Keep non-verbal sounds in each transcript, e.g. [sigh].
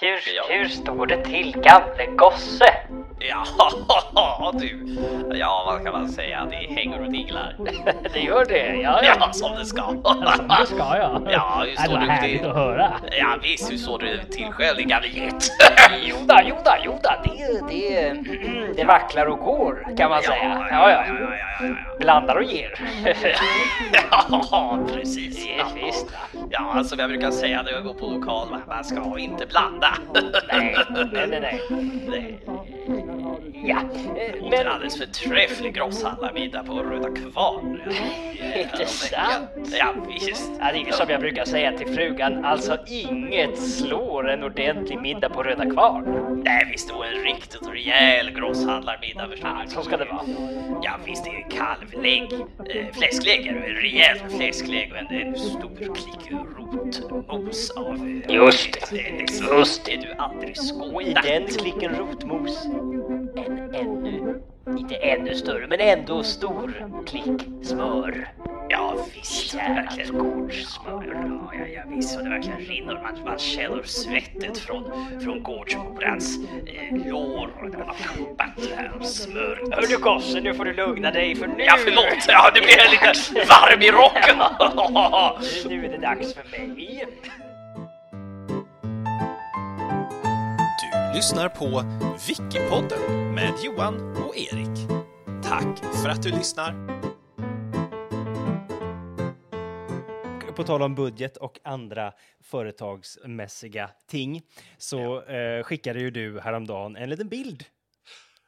Hur, Ja. hur står det till gamle gosse? [laughs] Ja, du. Ja, vad kan man säga? Det hänger och dinglar. [laughs] Det gör det, ja Ja, som det ska. Som det ska jag. [laughs] Ja, hur det står du härligt till? att höra. Ja, visst, hur står du till själv, din gamle get? Jodå, jodå, jodå, det, det, [clears throat] det vacklar och går kan man säga. Ja, ja. ja, ja, ja. Blandar och ger. Ja, precis. Visst, visst. Ja, som jag brukar säga när jag går på lokal, man ska inte blanda. Nej, nej, nej, nej. Ja, men alldeles förträfflig grosshandlarmiddag på Röda Kvarn. Inte sant? Ja, visst. Ja, det är som jag brukar säga till frugan, alltså inget slår en ordentlig middag på Röda Kvarn. Nej, visst, och en riktigt rejäl grosshandlarmiddag förstår Ja, så ska det vara. Ja, visst, det är kalvlägg, eh, fläsklägg, en rejäl fläsklägg och en, en stor klick rotmos av... eh, Just det, eh, just det du aldrig Och i skådat. den klicken rotmos, en ännu, inte ännu större, men ändå stor klick smör. Ja, visst. Verkligen gårdssmör. Ja, ja, ja, visst. Och det verkligen rinner. Man, man känner svettet från, från gårdsmorans eh, lår när man har pumpat det här smöret. Hördu gosse, nu får du lugna dig för nu... Ja, förlåt. Ja, nu blir jag lite varm i rocken. [laughs] Nu är det dags för mig. Lyssnar på Wikipodden med Johan och Erik. Tack för att du lyssnar. På tal om budget och andra företagsmässiga ting så eh, skickade ju du häromdagen en liten bild.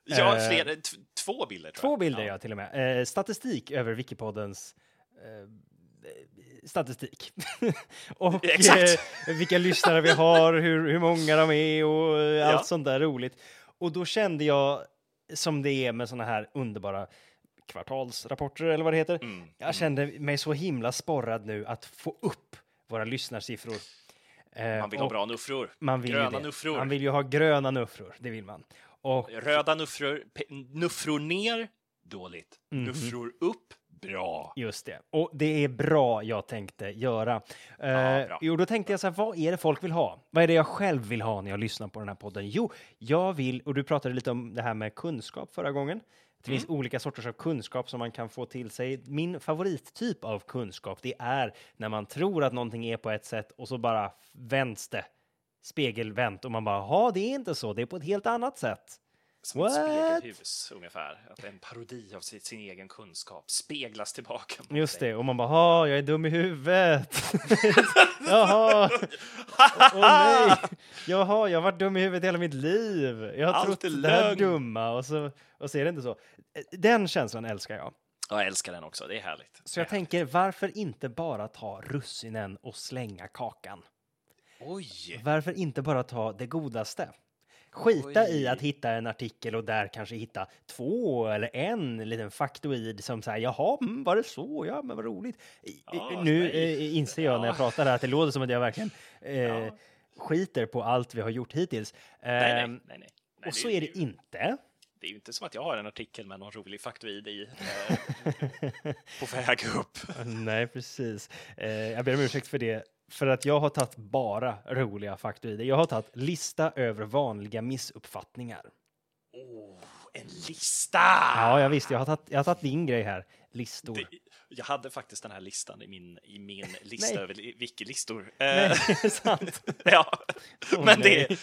Ja, Eh, fler, t- två bilder Två bilder ja, till och med. Eh, statistik över Wikipoddens eh, statistik. [laughs] och [laughs] Exakt. eh, vilka lyssnare vi har, hur, hur många de är och eh, allt Ja. sånt där roligt. Och då kände jag, som det är med såna här underbara kvartalsrapporter eller vad det heter, Mm. jag kände mig så himla sporrad nu att få upp våra lyssnarsiffror. Eh, Man vill ha bra nuffror. man vill Gröna nuffror. Man vill ju ha gröna nuffror, det vill man. Och Röda nuffror. Nuffror ner, dåligt. Mhm. Nuffror upp, bra. Just det. Och det är bra jag tänkte göra. Eh, Ja, jo, då tänkte jag så här, vad är det folk vill ha? Vad är det jag själv vill ha när jag lyssnar på den här podden? Jo, jag vill, och du pratade lite om det här med kunskap förra gången. Det Mm. finns olika sorters av kunskap som man kan få till sig. Min favorittyp av kunskap, det är när man tror att någonting är på ett sätt och så bara vänds det spegelvänt och man bara, ja, det är inte så, det är på ett helt annat sätt. Som ett What? spegelhus ungefär. Att en parodi av sin, sin egen kunskap speglas tillbaka. Just dig. det, och man bara, ja, jag är dum i huvudet. [laughs] Jaha, åh nej. Jaha, jag har varit dum i huvudet hela mitt liv. Jag har Allt trott det här dumma och så, och så är det inte så. Den känslan älskar jag. Ja, jag älskar den också. Det är härligt. Så jag tänker, varför inte bara ta russinen och slänga kakan? Oj! Varför inte bara ta det godaste? Skita i Oj. att hitta en artikel och där kanske hitta två eller en liten faktoid som säger jaha, mm, var det så? Ja, men vad roligt. I- i- Ja, nu eh, inser jag när jag Ja. pratar här att det låter som att jag verkligen [laughs] eh, Ja. skiter på allt vi har gjort hittills. Nej, nej, Ehm, nej, nej. nej och så är det inte. Det är ju inte som att jag har en artikel med någon rolig faktoid i eh, [laughs] på väg upp. Nej, precis. Eh, jag ber om ursäkt för det. För att jag har tagit bara roliga faktoider. Jag har tagit lista över vanliga missuppfattningar. Oh, en lista! Ja, jag visste. Jag har tagit, jag har tagit din grej här. Listor. Det, jag hade faktiskt den här listan i min, i min [laughs] lista över li- wiki-listor. [laughs] Nej, Eh, sant. [laughs] ja, Åh, men nej. det,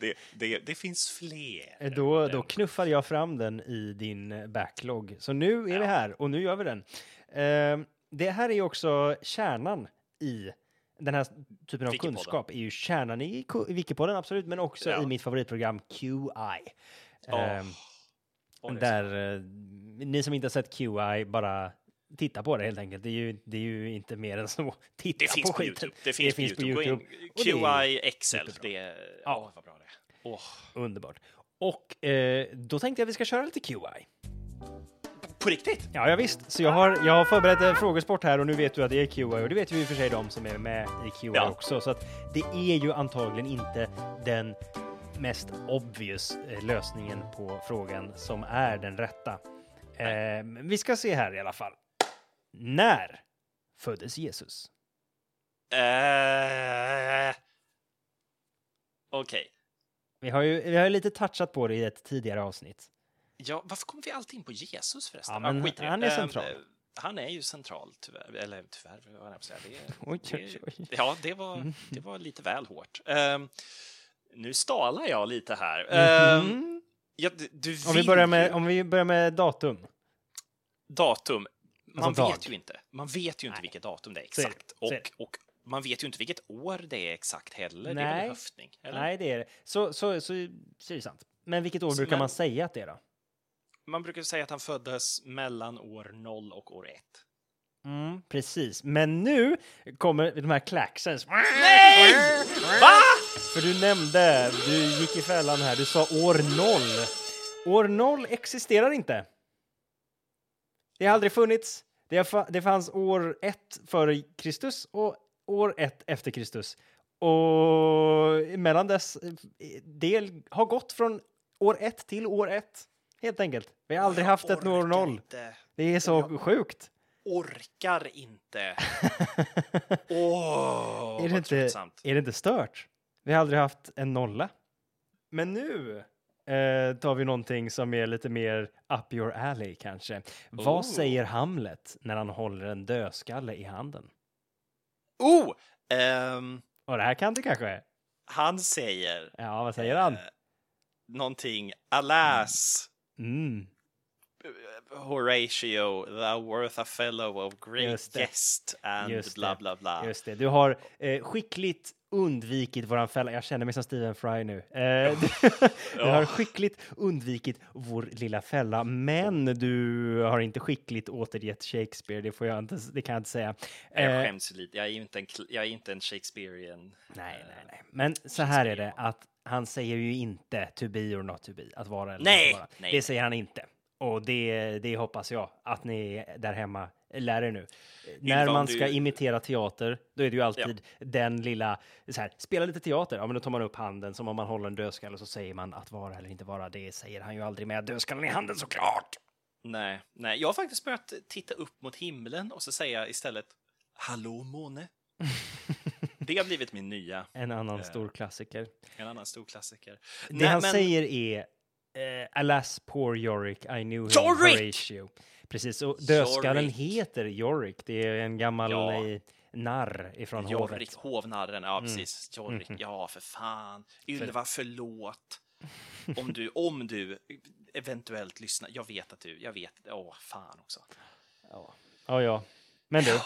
det, det, det finns fler. Eh, Då, då knuffade jag fram den i din eh, backlog. Så nu är vi Ja. här och nu gör vi den. Eh, det här är också kärnan i den här typen av kunskap. är ju kärnan i, Wikipodden, absolut, men också Ja. i mitt favoritprogram QI. Var det där eh, ni som inte har sett QI, bara titta på det helt enkelt. Det är ju, det är ju inte mer än så. Titta Det finns på på. Youtube. Det finns, på Youtube. Det är QI Excel. Det är... Ja. Åh, vad bra det är. Underbart. Och eh, då tänkte jag att vi ska köra lite QI. På riktigt? Ja, ja visst. Så jag har, jag har förberett en frågesport här och nu vet du att det är QI och det vet ju i och för sig de som är med i QI Ja. också. Så att det är ju antagligen inte den mest obvious eh, lösningen på frågan som är den rätta. Eh, vi ska se här i alla fall. När föddes Jesus? Eh, Okej. Vi har ju vi har lite touchat på det i ett tidigare avsnitt. Ja, varför kommer vi alltid in på Jesus förresten? Ja, men det. han är Ehm, central. eh, han är ju central, tyvärr. Eller tyvärr, vad jag säga. Det, Oj, det, oj, oj. Ja, det var, det var lite väl hårt. Ehm, nu stalar jag lite här. Ehm, Mhm. ja, du, Om vi börjar med, om vi börjar med datum. datum. Man Alltså dag. vet ju inte. Man vet ju inte vilket datum det är det. exakt. Är det. Och, och man vet ju inte vilket år det är exakt heller. Det är Nej. väl höftning? Eller? Nej, det är det. Så, så, så, så är det sant. Men vilket år Så brukar men- man säga att det är då? Man brukar säga att han föddes mellan år 0 och år 1. Mm, precis. Men nu kommer de här klaxen. Nej! Va? För du nämnde, du gick i fällan här, du sa år noll. År noll existerar inte. Det har aldrig funnits. Det, det fanns år ett före Kristus och år ett efter Kristus. Och mellan dess eh, del har gått från år ett till år ett. Helt enkelt. Vi har aldrig haft ett år Orkar noll. Inte. Det är så sjukt. Orkar inte. [laughs] Åh, är, det vad inte, är det inte stört? Vi har aldrig haft en nolla. Men nu eh, tar vi någonting som är lite mer up your alley kanske. Vad Oh. säger Hamlet när han håller en dödskalle i handen? Oh! ehm, Och det här kan du kanske? han säger Ja, vad säger han? eh, någonting. Alas, Mm. Horatio, thou worth a fellow of great guest and Just bla bla bla. Just det, du har eh, skickligt undvikit våran fälla. Jag känner mig som Stephen Fry nu. Eh, du, [laughs] du har skickligt undvikit vår lilla fälla, men du har inte skickligt återgett Shakespeare. Det får jag inte. Det kan jag inte säga. Jag Eh, skäms lite. Jag är inte en, jag är inte en Shakespearean. Nej, nej, nej. Men så här är det att han säger ju inte to be or not to be, att vara eller Nej, inte vara. nej. Det säger han inte. Och det, det hoppas jag att ni där hemma lär er nu. När man du- ska imitera teater, då är det ju alltid den lilla, så här, spela lite teater, ja men då tar man upp handen som om man håller en dödskalle så säger man att vara eller inte vara. Det säger han ju aldrig med dödskallen i handen såklart. Nej, nej, jag har faktiskt börjat titta upp mot himlen och så säga istället Hallå måne. Det har blivit min nya, En annan Eh, stor klassiker. en annan stor klassiker. Det Nej, han men- säger är eh, Alas poor Yorick, I knew him Yorick! Horatio. Precis, och dödskallen Yorick. heter Yorick. Det är en gammal Ja. eh, narr ifrån hovet. hovnarren, ja Mm. precis. Jorrik, Mhm. ja för fan. Ylva, förlåt. [laughs] Om du, om du eventuellt lyssnar. Jag vet att du, jag vet, åh fan också. Ja. ja, ja. Men du,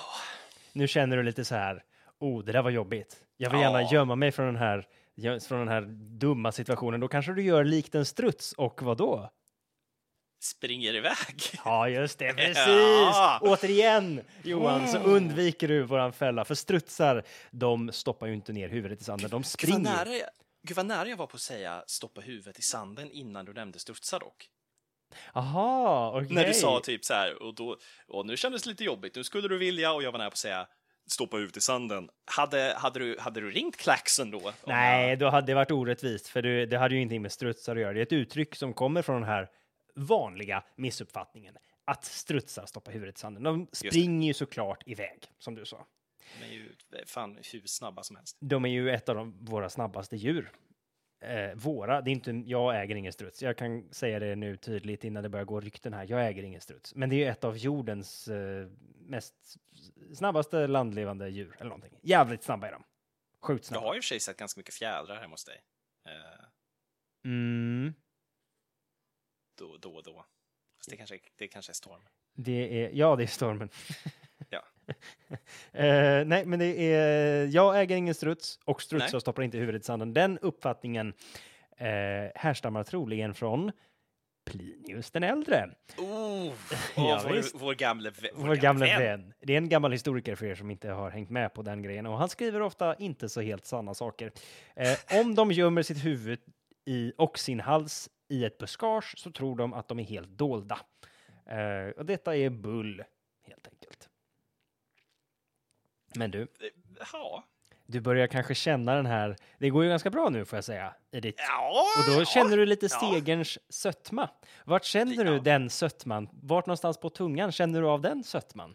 nu känner du lite så här, oh, det där var jobbigt. Jag vill gärna Ja. gömma mig från den här från den här dumma situationen. Då kanske du gör likt en struts och vad då? Springer iväg. Ja, just det, [laughs] precis! Ja. Återigen, Johan, så undviker du våran fälla. För strutsar, de stoppar ju inte ner huvudet i sanden, de Gud springer. jag, gud vad nära jag var på att säga stoppa huvudet i sanden innan du nämnde strutsar dock. Aha, okej. När du sa typ så här, och då, och nu kändes det lite jobbigt, nu skulle du vilja, och jag var nära på att säga stoppa huvudet i sanden. Hade, hade, du, hade du ringt klaxen då? Nej, då hade det varit orättvist, för det, det hade ju ingenting med strutsar att göra. Det är ett uttryck som kommer från den här vanliga missuppfattningen. Att strutsar stoppar huvudet i sanden. De springer ju såklart iväg, som du sa. De är ju fan hur snabba som helst. De är ju ett av de, våra snabbaste djur. Eh, våra, det är inte, jag äger ingen struts. Jag kan säga det nu tydligt innan det börjar gå rykten här. Jag äger ingen struts. Men det är ju ett av jordens eh, mest snabbaste landlevande djur eller någonting. Jävligt snabba är de. Sjukt Jag snabba. har ju för sig sett ganska mycket fjädrar hemma hos dig. Eh, Mm. då, då då. Fast det kanske, det kanske är storm. Det är, ja, det är stormen. [laughs] Eh, nej, men det är, jag äger ingen struts och strutsar Nej. stoppar inte huvudet i sanden. Den uppfattningen eh, härstammar troligen från Plinius den äldre. Oh, [laughs] Ja, vår, vår gamle, vä- Vår, gamla vän. Det är en gammal historiker för er som inte har hängt med på den grejen och han skriver ofta inte så helt sanna saker. Eh, om de gömmer sitt huvud i, och sin hals i ett buskage så tror de att de är helt dolda. Eh, och detta är bull, helt enkelt. Men du, Ja. du börjar kanske känna den här, det går ju ganska bra nu får jag säga, i ditt Ja. och då ja. känner du lite Ja. stegerns sötma. Vart känner du Ja. den sötman? Vart någonstans på tungan känner du av den sötman?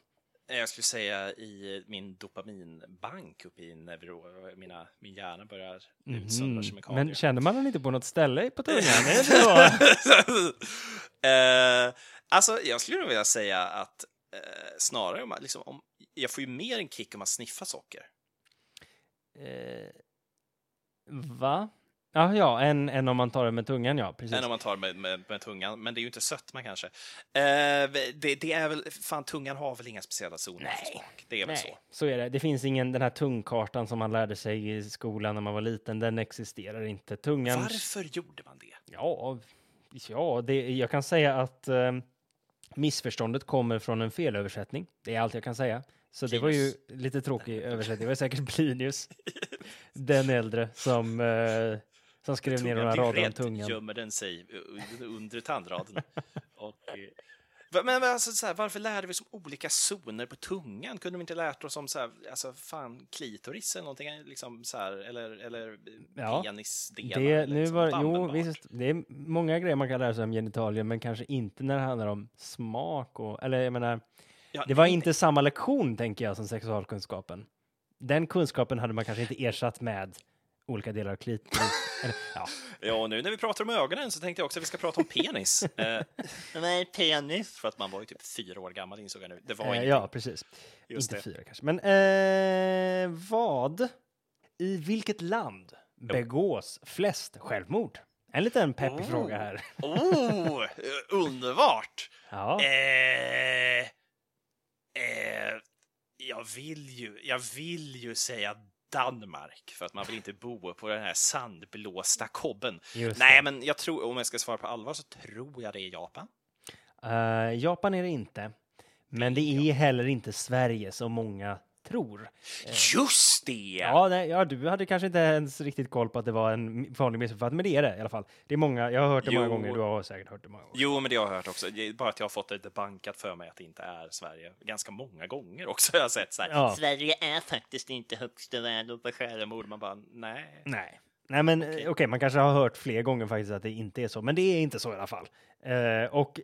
Jag skulle säga i min dopaminbank uppe i neuro, mina, min hjärna börjar utsöndra kemikalier. Men känner man den inte på något ställe på tungan? [laughs] Eh, alltså, jag skulle nog vilja säga att eh, snarare om, liksom, om jag får ju mer en kick om man sniffar socker. Eh, va? Ja, ja, än, än om man tar det med tungan, ja. Precis. Än om man tar med, med, med tungan, men det är ju inte sötma kanske. Eh, det, det är väl, fan tungan har väl inga speciella zoner för Nej. smak. Det är väl så. Nej, så är det. Det finns ingen, den här tungkartan som man lärde sig i skolan när man var liten, den existerar inte. Tungan... Varför gjorde man det? Ja, ja det, jag kan säga att eh, missförståndet kommer från en felöversättning. Det är allt jag kan säga. Så det var ju lite tråkig översättning. Det var säkert Plinius, [laughs] den äldre, som, eh, som skrev ner några rader om tungan. gömmer den sig under tandraden. och, eh, men, men alltså, så här, varför lärde vi oss om olika zoner på tungan? Kunde vi inte lärt oss om så här, alltså, fan, klitoris eller någonting? Liksom, så här, eller eller Ja, penisdelar? Det, nu liksom, var, jo, visst, det är många grejer man kan lära sig om genitalier, men kanske inte när det handlar om smak och, eller jag menar, Ja, det var nej, inte samma lektion, tänker jag, som sexualkunskapen. Den kunskapen hade man kanske inte ersatt med olika delar av klitoris. [laughs] eller, ja. Ja, och nu när vi pratar om ögonen så tänkte jag också att vi ska prata om penis. [laughs] eh, nej, penis. För att man var ju typ fyra år gammal insåg jag nu. Det var Eh, ingenting. ja, precis. Just inte det. fyra kanske. Men eh, vad, i vilket land begås flest självmord? En liten peppig Oh. fråga här. Oh, [laughs] eh, underbart! Ja. Eh, eh, jag, vill ju, jag vill ju säga Danmark för att man vill inte bo på den här sandblåsta kobben. Nej, men jag tror, om jag ska svara på allvar så tror jag det är Japan. Eh, Japan är det inte. Men det är heller inte Sverige som många tror. Just det! Ja, nej, ja, du hade kanske inte ens riktigt koll på att det var en vanlig missuppfattning, men det är det i alla fall. Det är många, jag har hört det många Jo. gånger, du har säkert hört det många gånger. Jo, men det har jag hört också. Det är Bara att jag har fått det bankat för mig att det inte är Sverige. Ganska många gånger också har jag sett så här. Ja. Sverige är faktiskt inte högsta världen på självmord. Man bara, nej. Nej. Nej, men Okej. okej, man kanske har hört fler gånger faktiskt att det inte är så, men det är inte så i alla fall. Eh, och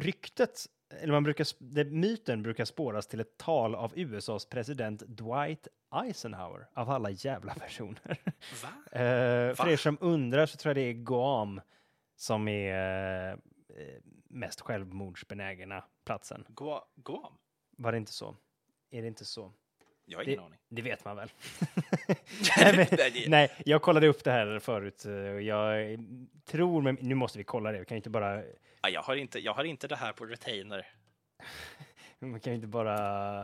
ryktet, eller man brukar, det, myten brukar spåras till ett tal av USAs president Dwight Eisenhower, av alla jävla [laughs] personer. Va? Eh, Va? för er som undrar så tror jag det är Guam som är eh, mest självmordsbenägna platsen. Gua- Guam? Var det inte så? Är det inte så? Jag har Det, ingen aning. det vet man väl? [laughs] nej, men, Nej, jag kollade upp det här förut. eh, och Jag tror, men nu måste vi kolla det. Vi kan inte bara, Ja, jag, har inte, jag har inte det här på retainer. [laughs] man kan ju inte bara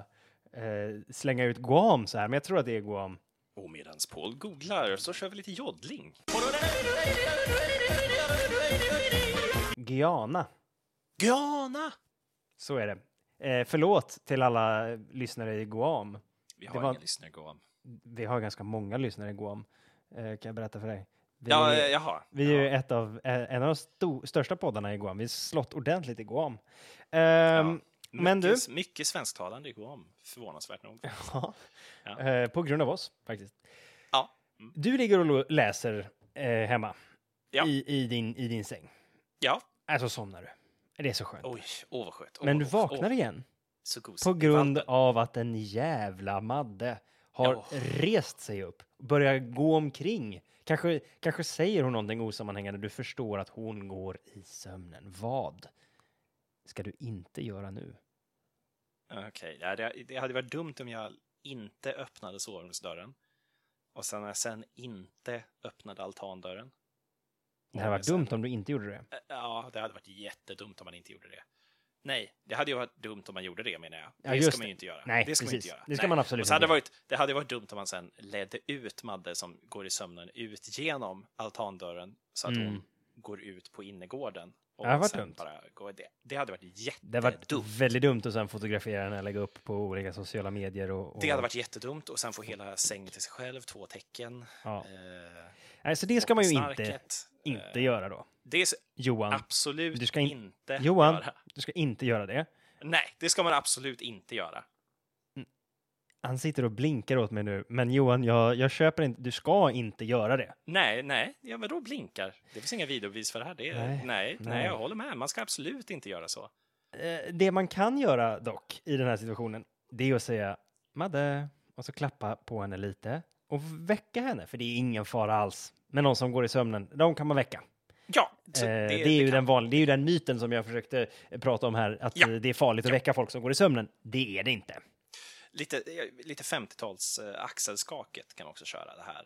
eh, slänga ut Guam så här, men jag tror att det är Guam. Och medans Paul googlar så kör vi lite joddling. Guyana, Guyana! så är det. Eh, förlåt till alla lyssnare i Guam. Vi har var- inga lyssnare i Guam. Vi har ganska många lyssnare i Guam, eh, kan jag berätta för dig. Vi, Ja, eh, jaha. vi är ju ja. ett av, eh, en av de sto- största poddarna i Guam. Vi har slått ordentligt i Guam. Ehm, Ja. men mycket, Mycket svensktalande i Guam, förvånansvärt nog. [laughs] Ja. Ja. Eh, på grund av oss, faktiskt. Ja. Mm. Du ligger och läser eh, hemma Ja. i, i, din, i din säng. Ja. Alltså somnar du. Det är så skönt. Oj, åh vad skönt. Åh, Men du vaknar åh, igen Så gosigt. på grund av att en jävla Madde har Ja. rest sig upp, börjar gå omkring. Kanske, kanske säger hon någonting osammanhängande. Du förstår att hon går i sömnen. Vad ska du inte göra nu? Okej, ja, det, det hade varit dumt om jag inte öppnade sovrumsdörren. Och sen när jag sen inte öppnade altandörren. Det hade varit sen- dumt om du inte gjorde det. Ja, det hade varit jättedumt om man inte gjorde det. Nej, det hade ju varit dumt om man gjorde det menar jag. Ja, det ska man ju inte göra. Nej, det ska man precis. inte göra. Det ska Nej. man absolut Och så hade inte varit, det hade varit dumt om man sen ledde ut Madde som går i sömnen ut genom altandörren så att Mm. hon går ut på innergården. Och Det hade varit dumt. Bara går det. det hade varit Det hade varit jättedumt. väldigt dumt att sen fotografera henne lägga upp på olika sociala medier. Och, och, Det hade varit jättedumt och sen få hela sängen till sig själv, två tecken. Ja. Eh, Nej, så det ska man ju inte, snarket. inte Eh, göra då. Det ska Johan, absolut du ska in- inte Johan, göra. du ska inte göra det. Nej, det ska man absolut inte göra. Han sitter och blinkar åt mig nu, men Johan, jag, jag köper inte, du ska inte göra det. Nej, nej, ja, men då blinkar. Det finns inga videobevis för det här. Det är, Nej, nej, nej, nej. jag håller med. Man ska absolut inte göra så. Eh, det man kan göra dock i den här situationen, det är att säga Madde och så klappa på henne lite och väcka henne, för det är ingen fara alls. Men någon som går i sömnen, de kan man väcka. Ja, Eh, det, är ju kan- den vanliga, det är ju den myten som jag försökte eh, prata om här, att Ja. det är farligt att väcka folk som går i sömnen. Det är det inte. Lite, eh, lite 50-tals eh, axelskaket kan man också köra det här.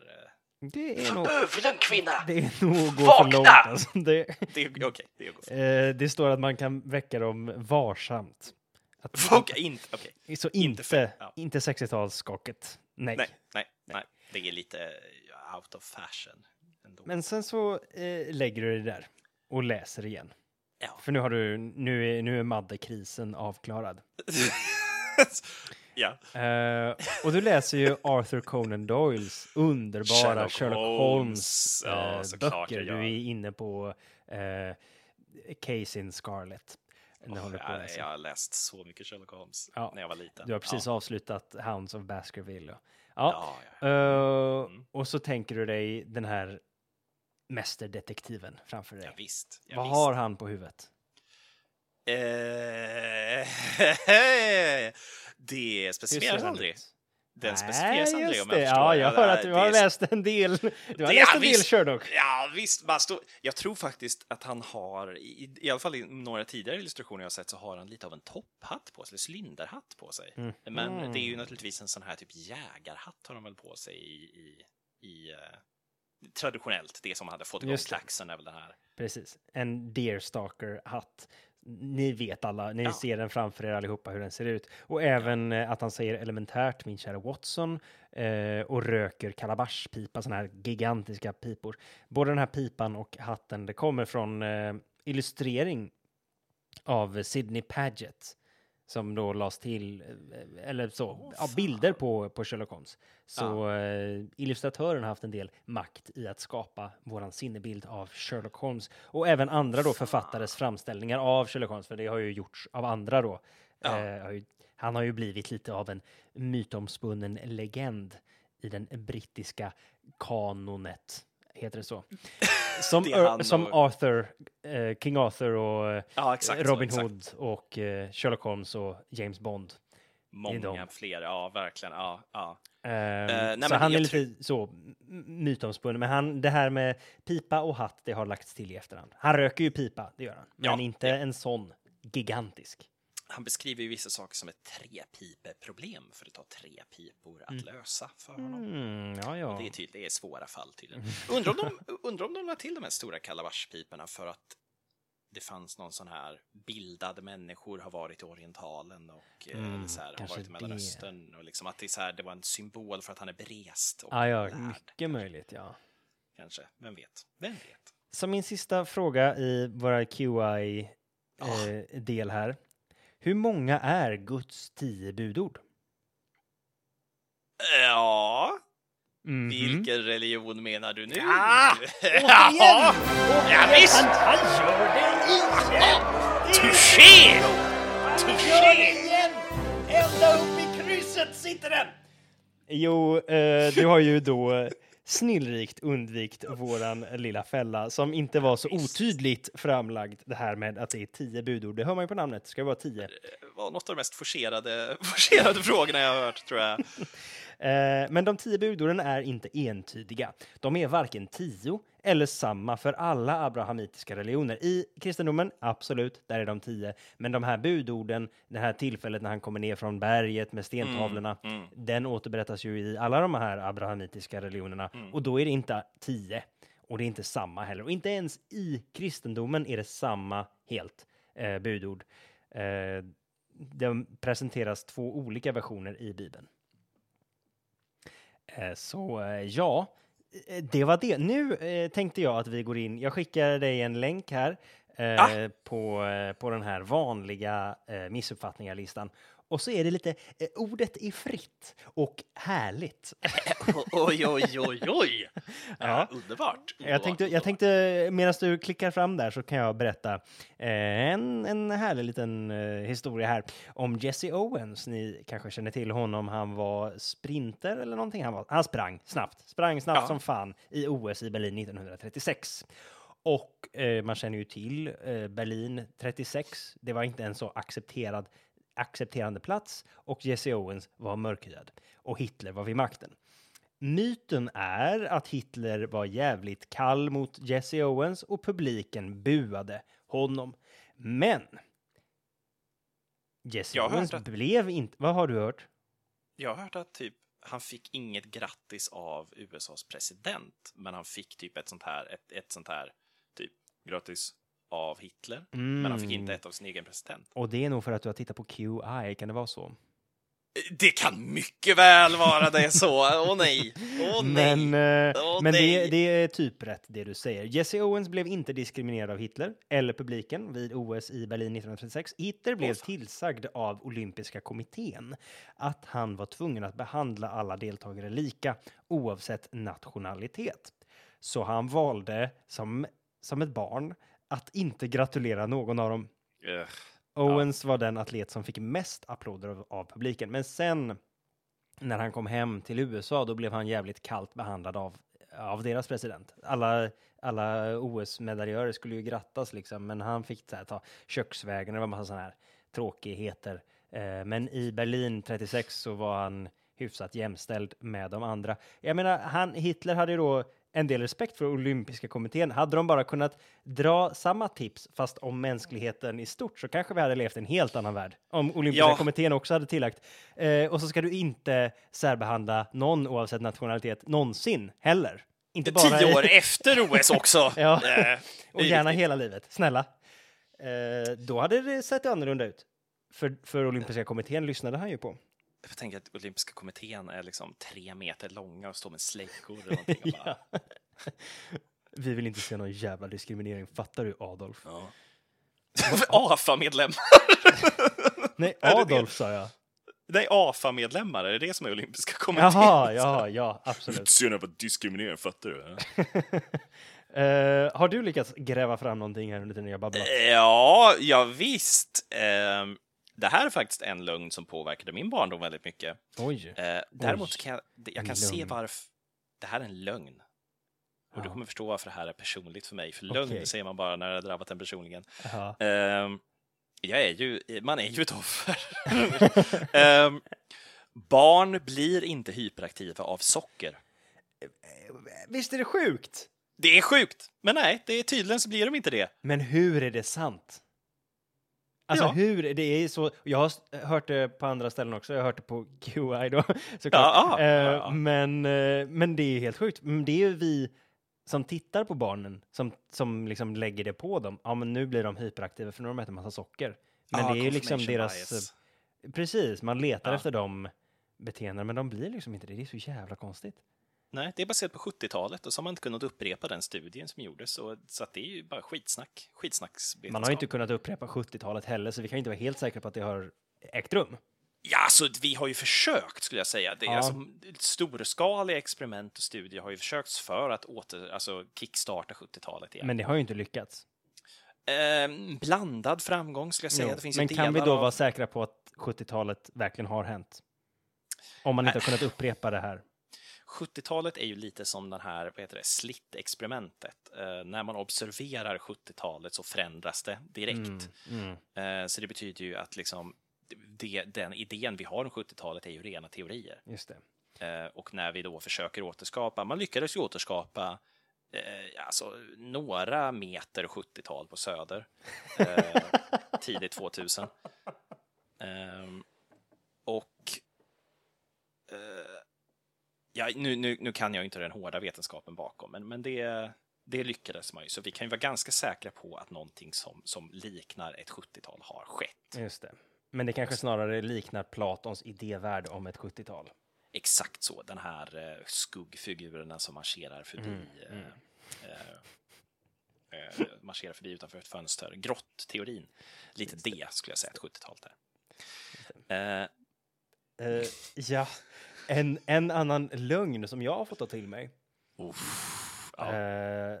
Det är nog, Övlen kvinna! [laughs] det är nog att gå Vakna! för långt. Alltså. Det, [laughs] Det är okej, det är gott. eh, det står att man kan väcka dem varsamt. Att, Okej, inte, okej. Så inte inte, ja. inte 60-talsskaket. Nej. Nej, nej, nej. Det är lite out of fashion. Ändå. Men sen så eh, lägger du det där och läser igen. Ja. För nu har du, nu är, nu är Madde-krisen avklarad. [laughs] ja. Eh, och du läser ju Arthur Conan Doyles underbara Sherlock Sherlock, Holmes. Holmes, Ja, eh, såklart böcker. Du är inne på eh, Case in Scarlet. att jag, jag har läst så mycket Sherlock Holmes Ja. när jag var liten. Du har precis ja. avslutat Hounds of Baskerville. Ja. Ja, ja. Eh, Mm. Och så tänker du dig den här mästerdetektiven framför dig. ja, visst. Ja, Vad visst. har han på huvudet? Eh, [laughs] det specificeras aldrig. Den specificeras aldrig om jag det. förstår. Ja, jag hör att du har läst en del. Du har Det- läst ja, en del visst. Sherlock. Ja, visst. Man står, jag tror faktiskt att han har, i, i alla fall i några tidigare illustrationer jag sett, så har han lite av en topphatt på sig, eller cylinderhatt på sig. Mm. Men det är ju Mm. naturligtvis en sån här typ jägarhatt har de väl på sig i, i, i eh, traditionellt, det som hade fått igång klaxen är väl den här. Precis. En Deerstalker-hatt. Ni vet alla, ni Ja. ser den framför er allihopa hur den ser ut. Och även eh, att han säger elementärt, min kära Watson, eh, och röker kalabashpipa, sådana här gigantiska pipor. Både den här pipan och hatten, det kommer från eh, illustrering av Sidney Paget som då lades till, eh, eller så, ja, bilder på, på Sherlock Holmes. Så eh, illustratören har haft en del makt i att skapa våran sinnebild av Sherlock Holmes och även andra då författares framställningar av Sherlock Holmes, för det har ju gjorts av andra då. Ja. Eh, han har ju blivit lite av en mytomspunnen legend i den brittiska kanonet, heter det så? [laughs] Som, Det Ör- som och- Arthur, eh, King Arthur och eh, Ja, exakt. så, Robin exakt. Hood och eh, Sherlock Holmes och James Bond. Många fler, ja, verkligen. Ja, ja. Ehm, nej, så men han är lite så m- mytomspunnen, men han, det här med pipa och hatt, det har lagts till i efterhand. Han röker ju pipa, det gör han, men Ja, inte ja. en sån gigantisk. Han beskriver ju vissa saker som ett trepipeproblem, för det tar tre pipor att lösa för honom. Mm, ja, ja. Det är tydligt, det är svåra fall tydligen. Undrar om de, [laughs] undrar om de la till de här stora kalabashpiporna för att det fanns någon sån här bildade människor har varit i Orientalen och eh, Mm, så här, har kanske varit i det. Mellanöstern och liksom att det, så här, det var en symbol för att han är berest och Ja, ja, lärd, mycket möjligt, ja. kanske. Vem vet? Vem vet? Så min sista fråga i våra QI-del här. Hur många är Guds tio budord? Ja, Mhm. vilken religion menar du nu? Ah! ja, ja, visst! Han gör det igen! Touché! Touché! Ända upp i krysset sitter den! Jo, eh, du har ju då eh, snillrikt undvikt våran lilla fälla som inte var så otydligt framlagd. Det här med att det är tio budord. Det hör man ju på namnet. Det ska vara tio. var något av de mest forcerade, [laughs] forcerade frågorna jag har hört, tror jag. [laughs] Eh, men de tio budorden är inte entydiga. De är varken tio eller samma för alla abrahamitiska religioner. I kristendomen, absolut, där är de tio. Men de här budorden, det här tillfället när han kommer ner från berget med stentavlorna, mm. den återberättas ju i alla de här abrahamitiska religionerna. Och då är det inte tio. Och det är inte samma heller. Och inte ens i kristendomen är det samma helt eh, budord. Eh, det presenteras två olika versioner i Bibeln. Eh, Så eh, ja, eh, det var det. Nu tänkte jag att vi går in. Jag skickar dig en länk här Ah. på, på den här vanliga missuppfattningar-listan. Och så är det lite, eh, ordet är fritt och härligt. [laughs] Oj, oj, oj, oj! [laughs] Ja. underbart. Jag tänkte, jag tänkte medan du klickar fram där så kan jag berätta eh, en, en härlig liten eh, historia här om Jesse Owens. Ni kanske känner till honom. Han var sprinter eller någonting. Han, var, han sprang snabbt, sprang snabbt Ja. som fan i OS i Berlin 1936. Och eh, man känner ju till eh, Berlin 36. Det var inte en så accepterad, accepterande plats och Jesse Owens var mörkhyad och Hitler var vid makten. Myten är att Hitler var jävligt kall mot Jesse Owens och publiken buade honom. Men Jesse Jag Owens att- blev inte... Vad har du hört? Jag har hört att typ han fick inget grattis av USAs president, men han fick typ ett sånt här, ett, ett sånt här, typ grattis av Hitler, men han fick inte Mm. ett av sin egen president. Och det är nog för att du har tittat på QI, kan det vara så? Det kan mycket väl vara det så. Åh nej, åh nej. Men, Åh, men det, nej. det är typ rätt det du säger. Jesse Owens blev inte diskriminerad av Hitler eller publiken vid OS i Berlin 1936. Hitler blev tillsagd av olympiska kommittén att han var tvungen att behandla alla deltagare lika oavsett nationalitet. Så han valde som, som ett barn att inte gratulera någon av dem. Ugh. Owens var den atlet som fick mest applåder av, av publiken. Men sen när han kom hem till USA, då blev han jävligt kallt behandlad av, av deras president. Alla, alla OS-medaljörer skulle ju grattas liksom, men han fick så här, ta köksvägen, det var massa sådana här tråkigheter. Eh, men i Berlin 36 så var han hyfsat jämställd med de andra. Jag menar, han, Hitler hade ju då en del respekt för olympiska kommittén. Hade de bara kunnat dra samma tips fast om mänskligheten i stort så kanske vi hade levt i en helt annan värld. Om olympiska Ja. kommittén också hade tillagt. Eh, och så ska du inte särbehandla någon oavsett nationalitet någonsin heller. Inte bara Tio år efter OS också. [laughs] Ja. Eh, och gärna hela livet. Snälla. Eh, då hade det sett annorlunda ut. För, för olympiska kommittén lyssnade han ju på. Jag tänker att olympiska kommittén är liksom tre meter långa och står med släggor eller någonting. och bara, [laughs] Ja. Vi vill inte se någon jävla diskriminering, fattar du Adolf? ja. [laughs] AFA-medlemmar. [laughs] Nej? Adolf sa jag. Nej, AFA-medlemmar, är det det som är olympiska kommittén? Jaha, ja, ja, absolut. Synd på diskriminering, fattar du? Eh, har du lyckats gräva fram någonting här under tiden jag babblat? Ja, ja visst. Ehm, det här är faktiskt en lögn som påverkade min barndom väldigt mycket. Oj. Eh, däremot Oj, kan jag, jag kan se lögn. varför det här är en lögn. Och du Ja. kommer förstå varför det här är personligt för mig. För lögn Okej. säger man bara när det har drabbat en personligen. Jaha. Ehm, jag är ju, man är ju ett offer. [laughs] Ehm, barn blir inte hyperaktiva av socker. Visst är det sjukt? Det är sjukt, men nej, det är tydligen så blir de inte det. Men hur är det sant? Alltså Ja. hur, det är så, jag har hört det på andra ställen också, jag har hört det på QI då [laughs] såklart. Ja, ja, Eh, ja. Men, eh, men det är ju helt sjukt. Men det är ju vi som tittar på barnen som, som liksom lägger det på dem. Ja men nu blir de hyperaktiva för nu har de ätit massa socker. Men det är ju liksom deras, bias. eh, precis, man letar efter de beteendena men de blir liksom inte det. Det är så jävla konstigt. Nej, det är baserat på 70-talet och så har man inte kunnat upprepa den studien som gjordes. Så, så det är ju bara skitsnack. Skitsnacksvetenskap. Man har inte kunnat upprepa 70-talet heller så vi kan inte vara helt säkra på att det har ägt rum. Ja, alltså vi har ju försökt skulle jag säga. Det är Ja. alltså, storskaliga experiment och studier har ju försökts för att åter, alltså kickstarta 70-talet igen. Men det har ju inte lyckats. Ehm, blandad framgång skulle jag säga. Jo, men kan vi då av- vara säkra på att 70-talet verkligen har hänt? Om man inte har kunnat upprepa det här. 70-talet är ju lite som den här, vad heter det, slit-experimentet. Eh, när man observerar 70-talet så förändras det direkt. Mm. Eh, så det betyder ju att liksom, det, den idén vi har om 70-talet är ju rena teorier. Just det. Eh, och när vi då försöker återskapa, man lyckades ju återskapa eh, alltså, några meter 70-tal på Söder, eh, [laughs] tidigt 2000. Ehm, och eh, ja, nu, nu, nu kan jag inte den hårda vetenskapen bakom, men, men det, det lyckades man ju. Så vi kan ju vara ganska säkra på att någonting som, som liknar ett 70-tal har skett. Just det. Men det kanske snarare liknar Platons idévärld om ett 70-tal. Exakt så, den här eh, skuggfigurerna som marscherar förbi Mm, eh, eh, eh, marscherar förbi utanför ett fönster. Grottteorin. Lite det skulle jag säga att 70-talet är. Eh, Eh, ja, en, en annan lögn som jag har fått ta till mig. uff, ja. Eh,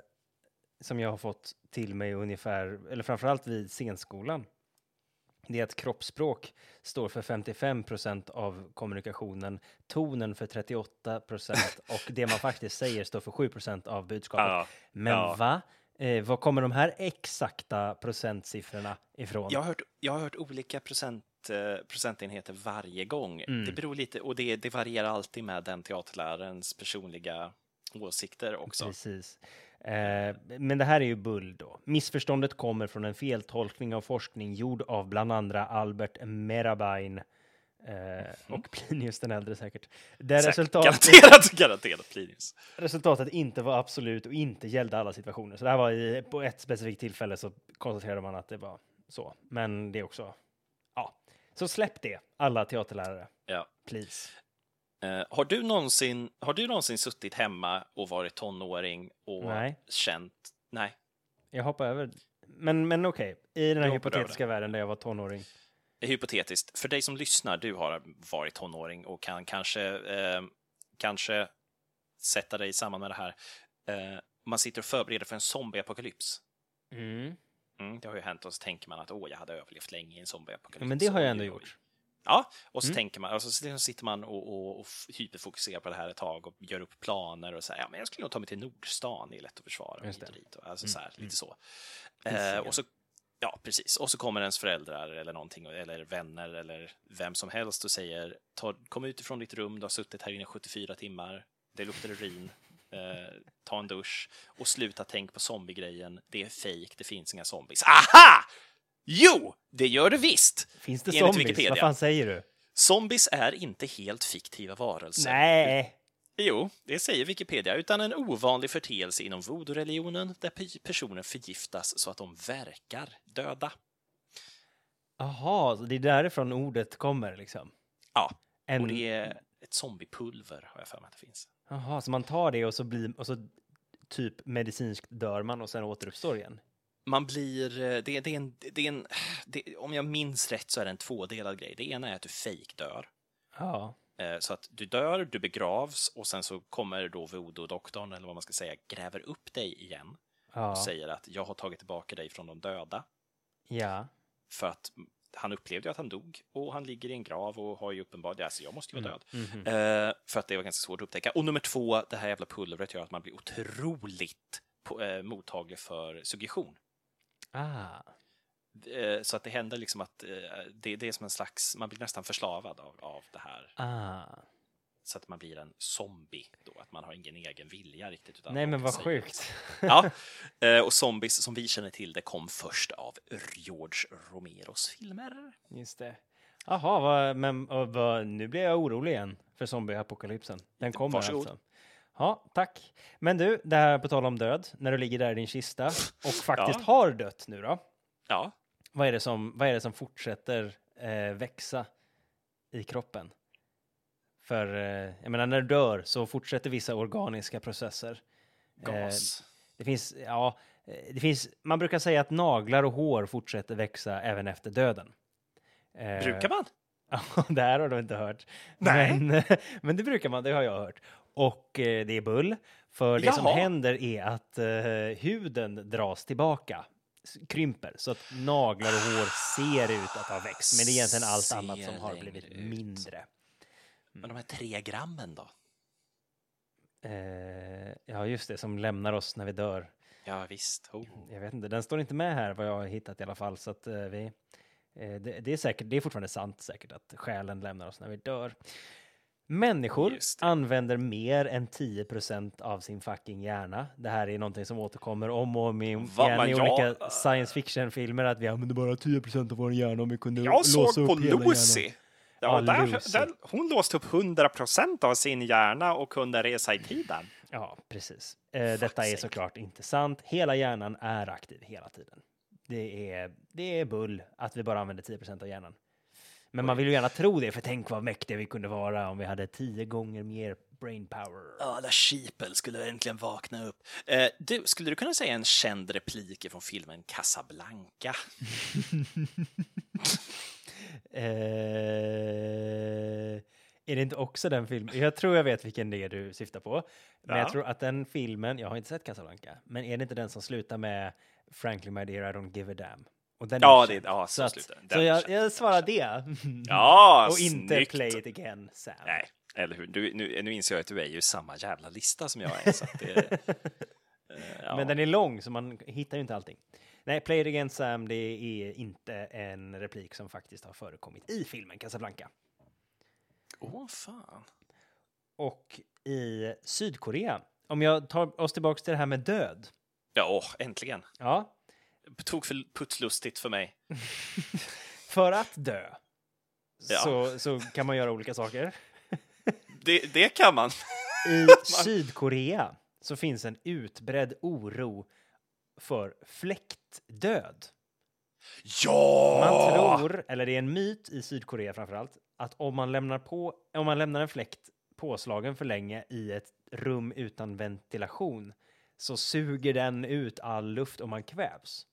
som jag har fått till mig ungefär, eller framförallt vid scenskolan. Det är att kroppsspråk står för 55 procent av kommunikationen, tonen för 38 procent [laughs] och det man faktiskt säger står för 7 procent av budskapet. Ja, Men ja. va? Eh, var kommer de här exakta procentsiffrorna ifrån? Jag har hört, jag har hört olika procent, eh, procentenheter varje gång. Mm. Det beror lite, och det, det varierar alltid med den teaterlärarens personliga åsikter också. Precis. Eh, men det här är ju bull då. Missförståndet kommer från en feltolkning av forskning gjord av bland andra Albert Merabain eh, och Plinius den äldre säkert. Där Säkert, resultatet, Garanterat, garanterat Plinius. resultatet inte var absolut och inte gällde alla situationer. Så det här var i, på ett specifikt tillfälle så konstaterade man att det var så. Men det är också. Så släpp det, alla teaterlärare. Ja. Please. Eh, har, du någonsin, har du någonsin suttit hemma och varit tonåring och Nej. känt... Nej. Jag hoppar över. Men, men okej, i den här hoppar över hypotetiska världen där jag var tonåring. Hypotetiskt, för dig som lyssnar, du har varit tonåring och kan kanske, eh, kanske sätta dig samman med det här. Eh, man sitter och förbereder för en zombieapokalyps. Mm. Mm, det har ju hänt och så tänker man att åh, jag hade överlevt länge i en zombieapokalyps. Men det har jag ändå gjort. Ja, och så Mm. tänker man, och så sitter man och, och, och hyperfokuserar på det här ett tag och gör upp planer och säger ja, men jag skulle nog ta mig till Nordstan, det är lätt att försvara. Just det. dit. Och, Alltså Mm, så här, mm. lite så. Eh, och så. Ja, precis. Och så kommer ens föräldrar eller någonting, eller vänner eller vem som helst och säger ta, kom ut ifrån ditt rum, du har suttit här inne 74 timmar, det luktar urin, eh, ta en dusch och sluta tänk på zombiegrejen, det är fejk, det finns inga zombies. Aha! Jo, det gör det visst! Finns det Enligt zombies? Wikipedia. Vad fan säger du? Zombies är inte helt fiktiva varelser. Nej. Jo, det säger Wikipedia, utan en ovanlig förteelse inom voodoo-religionen där pe- personer förgiftas så att de verkar döda. Jaha, det är därifrån ordet kommer liksom? Ja, En... och det är ett zombiepulver har jag för mig att det finns. Jaha, så man tar det och så blir och så typ medicinskt dör man och sen återuppstår igen? Man blir, eh, det, det är en, det är en [sighs] det, om jag minns rätt så är det en tvådelad grej. Det ena är att du fejkdör. Ja. Eh, Så att du dör, du begravs och sen så kommer då voodoo-doktorn, eller vad man ska säga, gräver upp dig igen Ja. och säger att jag har tagit tillbaka dig från de döda. ja. För att han upplevde att han dog och han ligger i en grav och har ju uppenbarligen, alltså jag måste ju vara död. Mhm. Eh, för att det var ganska svårt att upptäcka. Och nummer två, det här jävla pulvret gör att man blir otroligt på, eh, mottaglig för suggestion. Ah. Eh, så att det händer liksom att eh, det, det är som en slags, man blir nästan förslavad av, av det här. Ah. Så att man blir en zombie då, att man har ingen egen vilja riktigt. Utan Nej, men vad sjukt. [laughs] Ja, [laughs] eh, och zombies som vi känner till det kom först av George Romeros filmer. Just det. Jaha, vad, men vad, nu blir jag orolig igen för zombieapokalypsen. Den kommer Varsågod. alltså. Ja, tack. Men du, det här på tal om död, när du ligger där i din kista och [laughs] faktiskt Ja. har dött nu då. Ja, Vad är det som, vad är det som fortsätter eh, växa i kroppen? För eh, jag menar, när du dör så fortsätter vissa organiska processer. gas. Det finns, ja, eh, det finns, man brukar säga att naglar och hår fortsätter växa även efter döden. Eh, Brukar man? [laughs] Det här har du inte hört. Nej. Men, [laughs] men det brukar man, det har jag hört. Och eh, det är bull, för det som Jaha. händer är att eh, huden dras tillbaka, krymper, så att naglar och hår ser ut att ha växt. Men det är egentligen allt Ser annat som har blivit ut. mindre. Men de här tre grammen då? Eh, ja, just det, som lämnar oss när vi dör. Ja, visst. Oh. Jag vet inte, den står inte med här vad jag har hittat i alla fall. Så att eh, vi, eh, det, det är säkert, det är fortfarande sant säkert att själen lämnar oss när vi dör. Människor använder mer än 10% av sin fucking hjärna. Det här är någonting som återkommer om och om igen i men jag- olika science fiction-filmer att vi använder bara 10% av vår hjärna om vi kunde Jag låsa såg upp på hela hjärnan. Ja, Ja, där, Lucy. Där, hon låste upp 100% av sin hjärna och kunde resa i tiden. Ja, precis. Eh, detta är sake. såklart inte sant. Hela hjärnan är aktiv hela tiden. Det är, det är bull att vi bara använder 10% av hjärnan. Men man vill ju gärna tro det, för tänk vad mäktiga vi kunde vara om vi hade tio gånger mer brain power. Alla sheeple skulle äntligen vakna upp. Eh, du, skulle du kunna säga en känd replik från filmen Casablanca? [laughs] Eh, är det inte också den filmen? Jag tror jag vet vilken det är du syftar på. Men jag Ja. tror att den filmen, jag har inte sett Casablanca, men är det inte den som slutar med Frankly my dear I don't give a damn? Och den Ja, det, ja Så, så att, så jag, jag svarar det. Ja, [laughs] Och inte snyggt. play it again, Sam. Nej, eller hur? Du, nu, nu inser jag att du är ju samma jävla lista som jag är. Det, [laughs] ja. Men den är lång så man hittar ju inte allting. Nej, Play it again Sam, det är inte en replik som faktiskt har förekommit i filmen Casablanca. Åh, fan. Och i Sydkorea, om jag tar oss tillbaks till det här med död. Ja, åh, äntligen. Ja, Tog för putslustigt för mig. [laughs] för att dö Ja. så, så kan man göra olika saker. Det, det kan man. I [laughs] Sydkorea så finns en utbredd oro för fläktdöd. Ja! Man tror, eller det är en myt i Sydkorea framförallt, att om man lämnar, på, om man lämnar en fläkt påslagen för länge i ett rum utan ventilation så suger den ut all luft och man kvävs.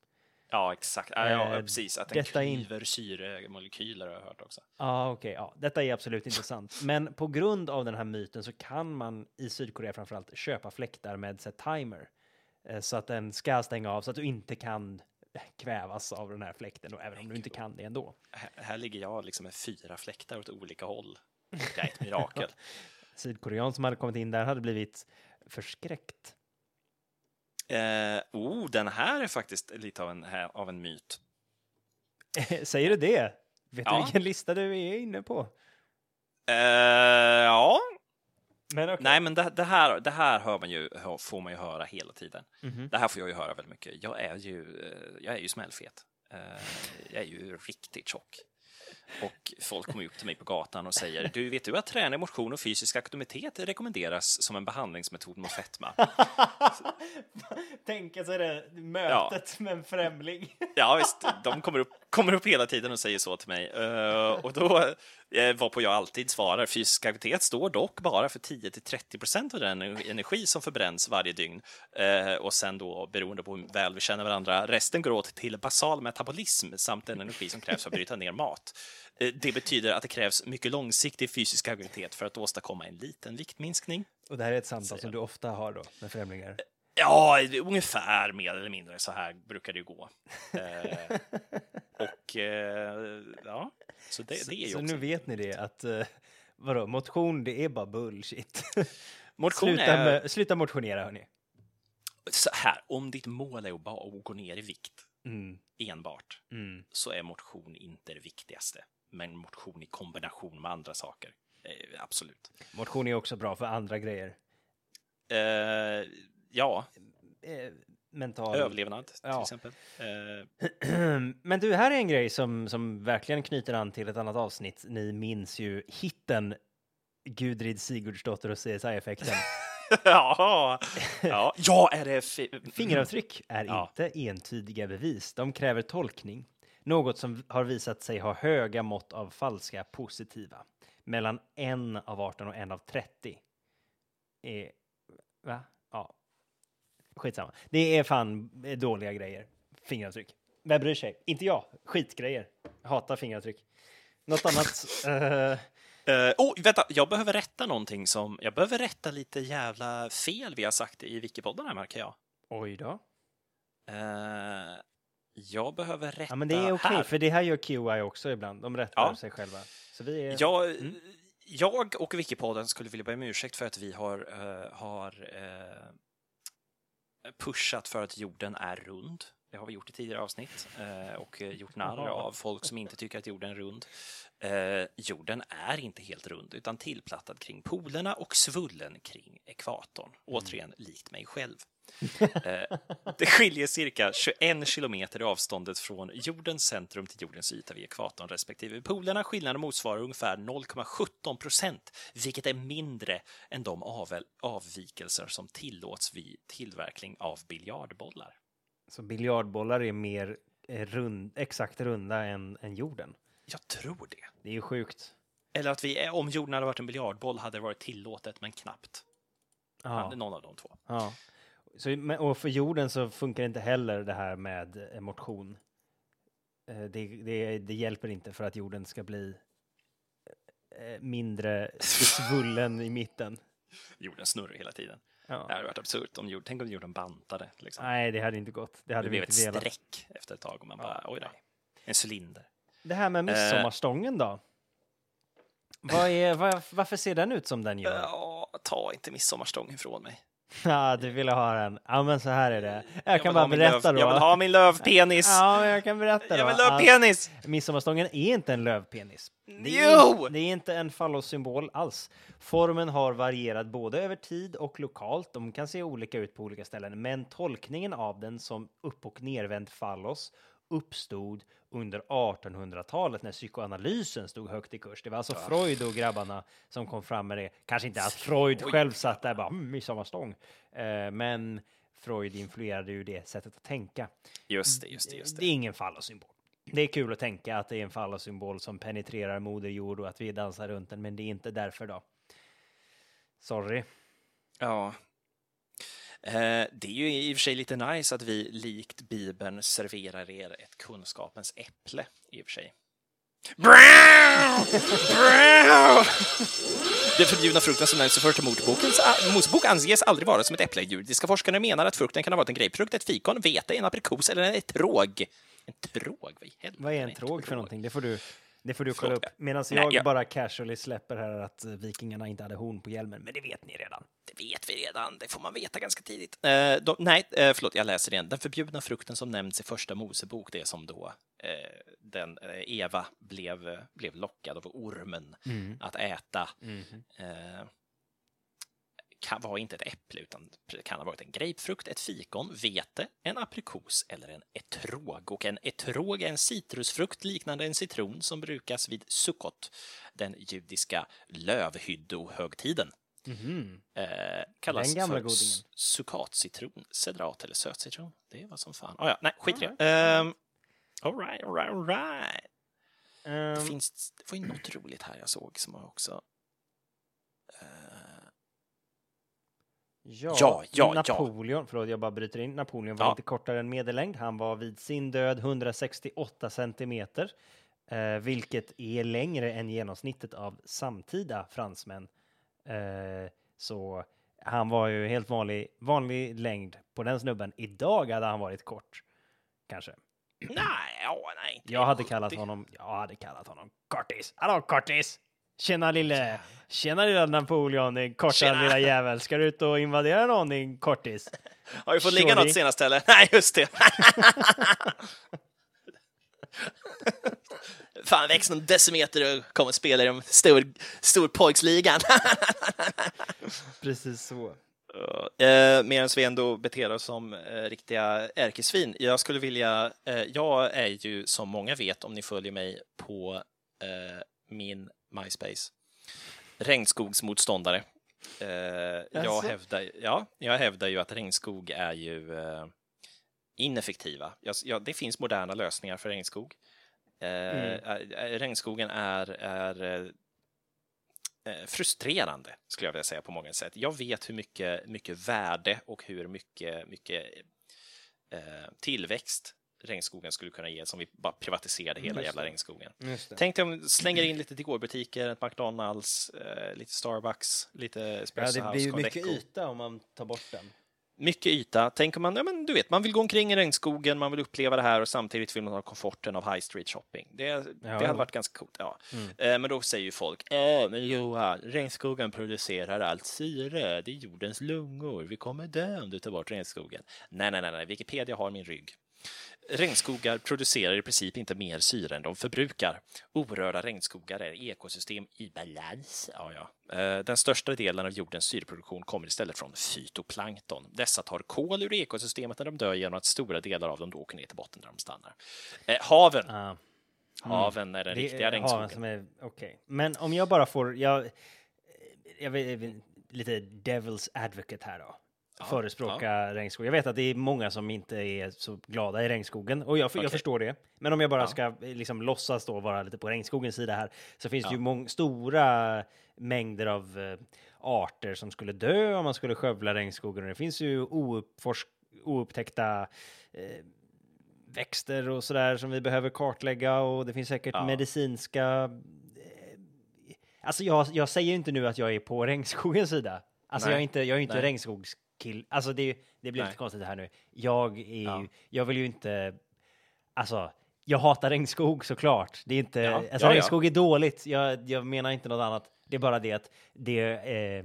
Ja, exakt. Ja, ja, Eh, precis. Att den detta in- syremolekyler har jag hört också. Ja, okej, ja, detta är absolut inte sant. Men på grund av den här myten så kan man i Sydkorea framförallt köpa fläktar med så timer så att den ska stänga av så att du inte kan kvävas av den här fläkten, och även om du inte kan det ändå. Här, här ligger jag liksom med fyra fläktar åt olika håll. Det är ett mirakel. [laughs] Sydkorean som hade kommit in där hade blivit förskräckt. eh, oh, den här är faktiskt lite av en, av en myt. [laughs] Säger du det? Vet Ja. du vilken lista du är inne på? Eh, ja, Men okej. nej, men det, det, här, det här hör man ju, får man ju höra hela tiden. Mhm. Det här får jag ju höra väldigt mycket. Jag är ju, eh, jag är ju smällfet. Eh, Jag är ju riktigt tjock. Och folk kommer upp till mig på gatan och säger Du, vet du att träning, motion och fysisk aktivitet rekommenderas som en behandlingsmetod mot fetma? [laughs] Tänka sig det mötet med en främling. Ja, visst, de kommer upp, kommer upp hela tiden och säger så till mig. Eh, och då uh, varpå jag alltid svarar, fysisk aktivitet står dock bara för 10-30 procent av den energi som förbränns varje dygn. Eh, och sen då, beroende på hur väl vi känner varandra, resten går åt till basal metabolism samt den energi som krävs för att bryta ner mat. Eh, det betyder att det krävs mycket långsiktig fysisk aktivitet för att åstadkomma en liten viktminskning. Och det här är ett samtal som du ofta har då med främlingar. Ja, ungefär mer eller mindre så här brukar det ju gå. [laughs] Eh, och eh, ja, så det, det är ju Så också... nu vet ni det att uh, vadå, motion det är bara bullshit. [laughs] Motion sluta, är med, sluta motionera hörni. så här, om ditt mål är att bara gå ner i vikt Mm, enbart, mm. så är motion inte det viktigaste. Men motion i kombination med andra saker, eh, absolut. Motion är också bra för andra grejer. Eh, ja, Eh, mental... överlevnad till Ja. exempel. Eh, [clears throat] Men du, här är en grej som, som verkligen knyter an till ett annat avsnitt. Ni minns ju hitten Gudrid Sigurdsdotter och CSI-effekten. [laughs] ja, ja, [laughs] ja, är det... Fi- Fingeravtryck är Ja. inte entydiga bevis. De kräver tolkning. Något som har visat sig ha höga mått av falska positiva. Mellan en av 18 och en av 30. Är, va? Ja. Skitsamma. Det är fan dåliga grejer. Fingeravtryck. Vem bryr sig? Inte jag. Skitgrejer. Jag hatar fingeravtryck. Något annat? [laughs] eh, Uh, oh, vänta, jag behöver rätta någonting som... Jag behöver rätta lite jävla fel vi har sagt i Wikipodden här, märker jag. oj då. Eh, jag behöver rätta Ja, men det är okej, här. för det här gör QI också ibland. De rättar Ja. sig själva. Så vi är... Jag, Mm. jag och Wikipodden skulle vilja be om ursäkt för att vi har, eh, har eh, pushat för att jorden är rund. Det har vi gjort i tidigare avsnitt eh, och eh, gjort narr av folk som inte tycker att jorden är rund. Eh, jorden är inte helt rund utan tillplattad kring polerna och svullen kring ekvatorn. Återigen likt mig själv. Eh, det skiljer cirka 21 kilometer i avståndet från jordens centrum till jordens yta vid ekvatorn respektive polerna. Skillnaden motsvarar ungefär 0,17 procent, vilket är mindre än de av avvikelser som tillåts vid tillverkning av biljardbollar. Så biljardbollar är mer eh, rund, exakt runda än, än jorden. Jag tror det. Det är ju sjukt. Eller att vi, om jorden hade varit en biljardboll hade det varit tillåtet, men knappt. Ja. Någon av de två. ja. Så, men- och för jorden så funkar inte heller det här med eh, motion. Eh, Det, det, det hjälper inte för att jorden ska bli eh, mindre svullen i mitten. [laughs] Jorden snurrar hela tiden. Det Ja. hade varit absurt om jorden, tänk om jorden bantade. Liksom. Nej, det hade inte gått. Det hade det vi blev ett inte velat. streck efter ett tag och man Ja, bara, oj då. nej. En cylinder. Det här med midsommarstången då? Vad är, [laughs] vad, varför ser den ut som den gör? Ja, ta inte midsommarstång ifrån mig. [laughs] Ja, du ville ha den. Ja, men så här är det. Jag, kan vill bara ha berätta då. Jag vill ha min lövpenis! Ja, men jag kan berätta då. jag vill att lövpenis! Midsommarstången är inte en lövpenis. Det är, det är inte en fallossymbol alls. Formen har varierat både över tid och lokalt. De kan se olika ut på olika ställen, men tolkningen av den som upp och nervänd fallos uppstod under 1800-talet när psykoanalysen stod högt i kurs. Det var alltså Freud och grabbarna som kom fram med det. Kanske inte att Freud själv satt där och bara mm, midsommarstång, eh, men Freud influerade ju det sättet att tänka. Just det, just det, just Det det. är ingen fallossymbol. Det är kul att tänka att det är en fallossymbol som penetrerar moder jord och att vi dansar runt den, men det är inte därför då. Sorry. Ja. Eh, det är ju i och för sig lite nice att vi likt Bibeln serverar er ett kunskapens äpple, i och för sig. Den förbjudna frukten som nämns i Första Mosebokens Mosebok anses aldrig vara som ett äpple. Judiska forskare menar att frukten kan ha varit en grapefrukt, ett fikon, vete, en aprikos eller en tråg. En tråg? Vad? Vad är en tråg för någonting? Det får du, det får du kolla upp. Medan Nej, jag jag- bara casually släpper här att eh, vikingarna inte hade horn på hjälmen, men det vet ni redan. Det vet vi redan, det får man veta ganska tidigt. Eh, de, nej, eh, förlåt, jag läser igen. Den förbjudna frukten som nämns i Första Mosebok, det som då eh, den, eh, Eva blev, eh, blev lockad av ormen att äta, kan, var inte ett äpple, utan kan ha varit en grapefrukt, ett fikon, vete, en aprikos eller en etrog. Och en etrog är en citrusfrukt liknande en citron som brukas vid Sukkot, den judiska lövhyddohögtiden. Eh, kallas Den för sukkatcitron, cedrat eller sötcitron. Det var som fan. Ah, ja, nej, skit i det. Um, all right, all right, all right. Det, Ehm, finns, det var ju något roligt här jag såg som också... Ja, Ja, ja, ja. Napoleon, förlåt jag bara bryter in, Napoleon var Ja. inte kortare än medellängd. Han var vid sin död 168 centimeter, eh, vilket är längre än genomsnittet av samtida fransmän. Eh, så han var ju helt vanlig, vanlig längd på den snubben. Idag hade han varit kort, kanske. Nej, ja, nej. Jag hade 70. kallat honom, jag hade kallat honom kortis. Hallå kortis! Tjena lille, tjena lilla Napoleon, din korta Tjena. lilla jävel. Ska du ut och invadera någon din kortis? [laughs] Har vi fått ligga något senaste eller? [laughs] Nej, just det. [laughs] Fan, väx någon decimeter och kommer och spelar i de stor, storpojksligan. Precis så. Eh, Medan vi ändå beter oss som eh, riktiga ärkesvin. Jag skulle vilja, eh, jag är ju som många vet om ni följer mig på min MySpace, regnskogsmotståndare. Eh, jag, hävdar, ja, jag hävdar ju att regnskog är ju eh, ineffektiva. Jag, ja, det finns moderna lösningar för regnskog. Eh, eh, Regnskogen är, är eh, frustrerande, skulle jag vilja säga på många sätt. Jag vet hur mycket, mycket värde och hur mycket, mycket tillväxt regnskogen skulle kunna ge som vi bara privatiserade hela jävla regnskogen. Just det. Tänk dig om vi slänger in lite dekorbutiker, ett McDonalds, eh, lite Starbucks, lite Ja, Espresso det House, blir ju mycket yta om man tar bort den. Mycket yta. Tänker man, ja, men du vet, man vill gå omkring i regnskogen, man vill uppleva det här och samtidigt vill man ha komforten av high street shopping. Det, det hade varit ganska coolt. Ja. Eh, men då säger ju folk, ja men Johan, regnskogen producerar allt syre, det är jordens lungor, vi kommer dö om du tar bort regnskogen. Nej, nej, nej, nej. Wikipedia har min rygg. Regnskogar producerar i princip inte mer syre än de förbrukar. Orörda regnskogar är ekosystem i balans. Ja, ja. Eh, Den största delen av jordens syreproduktion kommer istället från fytoplankton. Dessa tar kol ur ekosystemet när de dör genom att stora delar av dem då åker ner till botten där de stannar. Eh, haven. Ah, Haven är den det riktiga är regnskogen. är okej. Men om jag bara får, jag, jag vet, lite devil's advocate här då. Förespråka regnskog. Jag vet att det är många som inte är så glada i regnskogen och jag, Okej. jag förstår det. Men om jag bara Ja. ska liksom låtsas då vara lite på regnskogens sida här så finns det ju mång- stora mängder av eh, arter som skulle dö om man skulle skövla regnskogen. Och det finns ju oupptäckta eh, växter och sådär som vi behöver kartlägga och det finns säkert Ja. medicinska... eh, Alltså jag, jag säger inte nu att jag är på regnskogens sida. Alltså Nej. jag är inte, jag är inte Nej. Regnskogskill. Alltså det, det blir Nej. lite konstigt här nu. Jag är Ja. ju, jag vill ju inte, alltså jag hatar regnskog såklart. Det är inte, Ja, alltså ja, ja. regnskog är dåligt. Jag, jag menar inte något annat. Det är bara det att det, eh,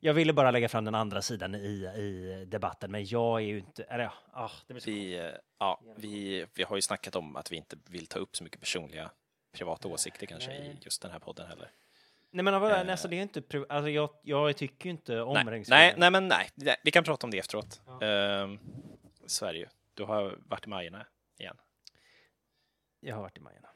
Jag ville bara lägga fram den andra sidan i, i debatten, men jag är ju inte... Eller, ja, ah, det blir så Vi, eh, ja, vi, vi har ju snackat om att vi inte vill ta upp så mycket personliga privata åsikter kanske i just den här podden heller. Nej, men vad, alltså, det är inte... Alltså, jag, jag tycker ju inte om Nej, regnskogen. nej, nej, men nej. Vi kan prata om det efteråt. Ehm, Sverige, du har varit i Majorna igen. Jag har varit i Majorna.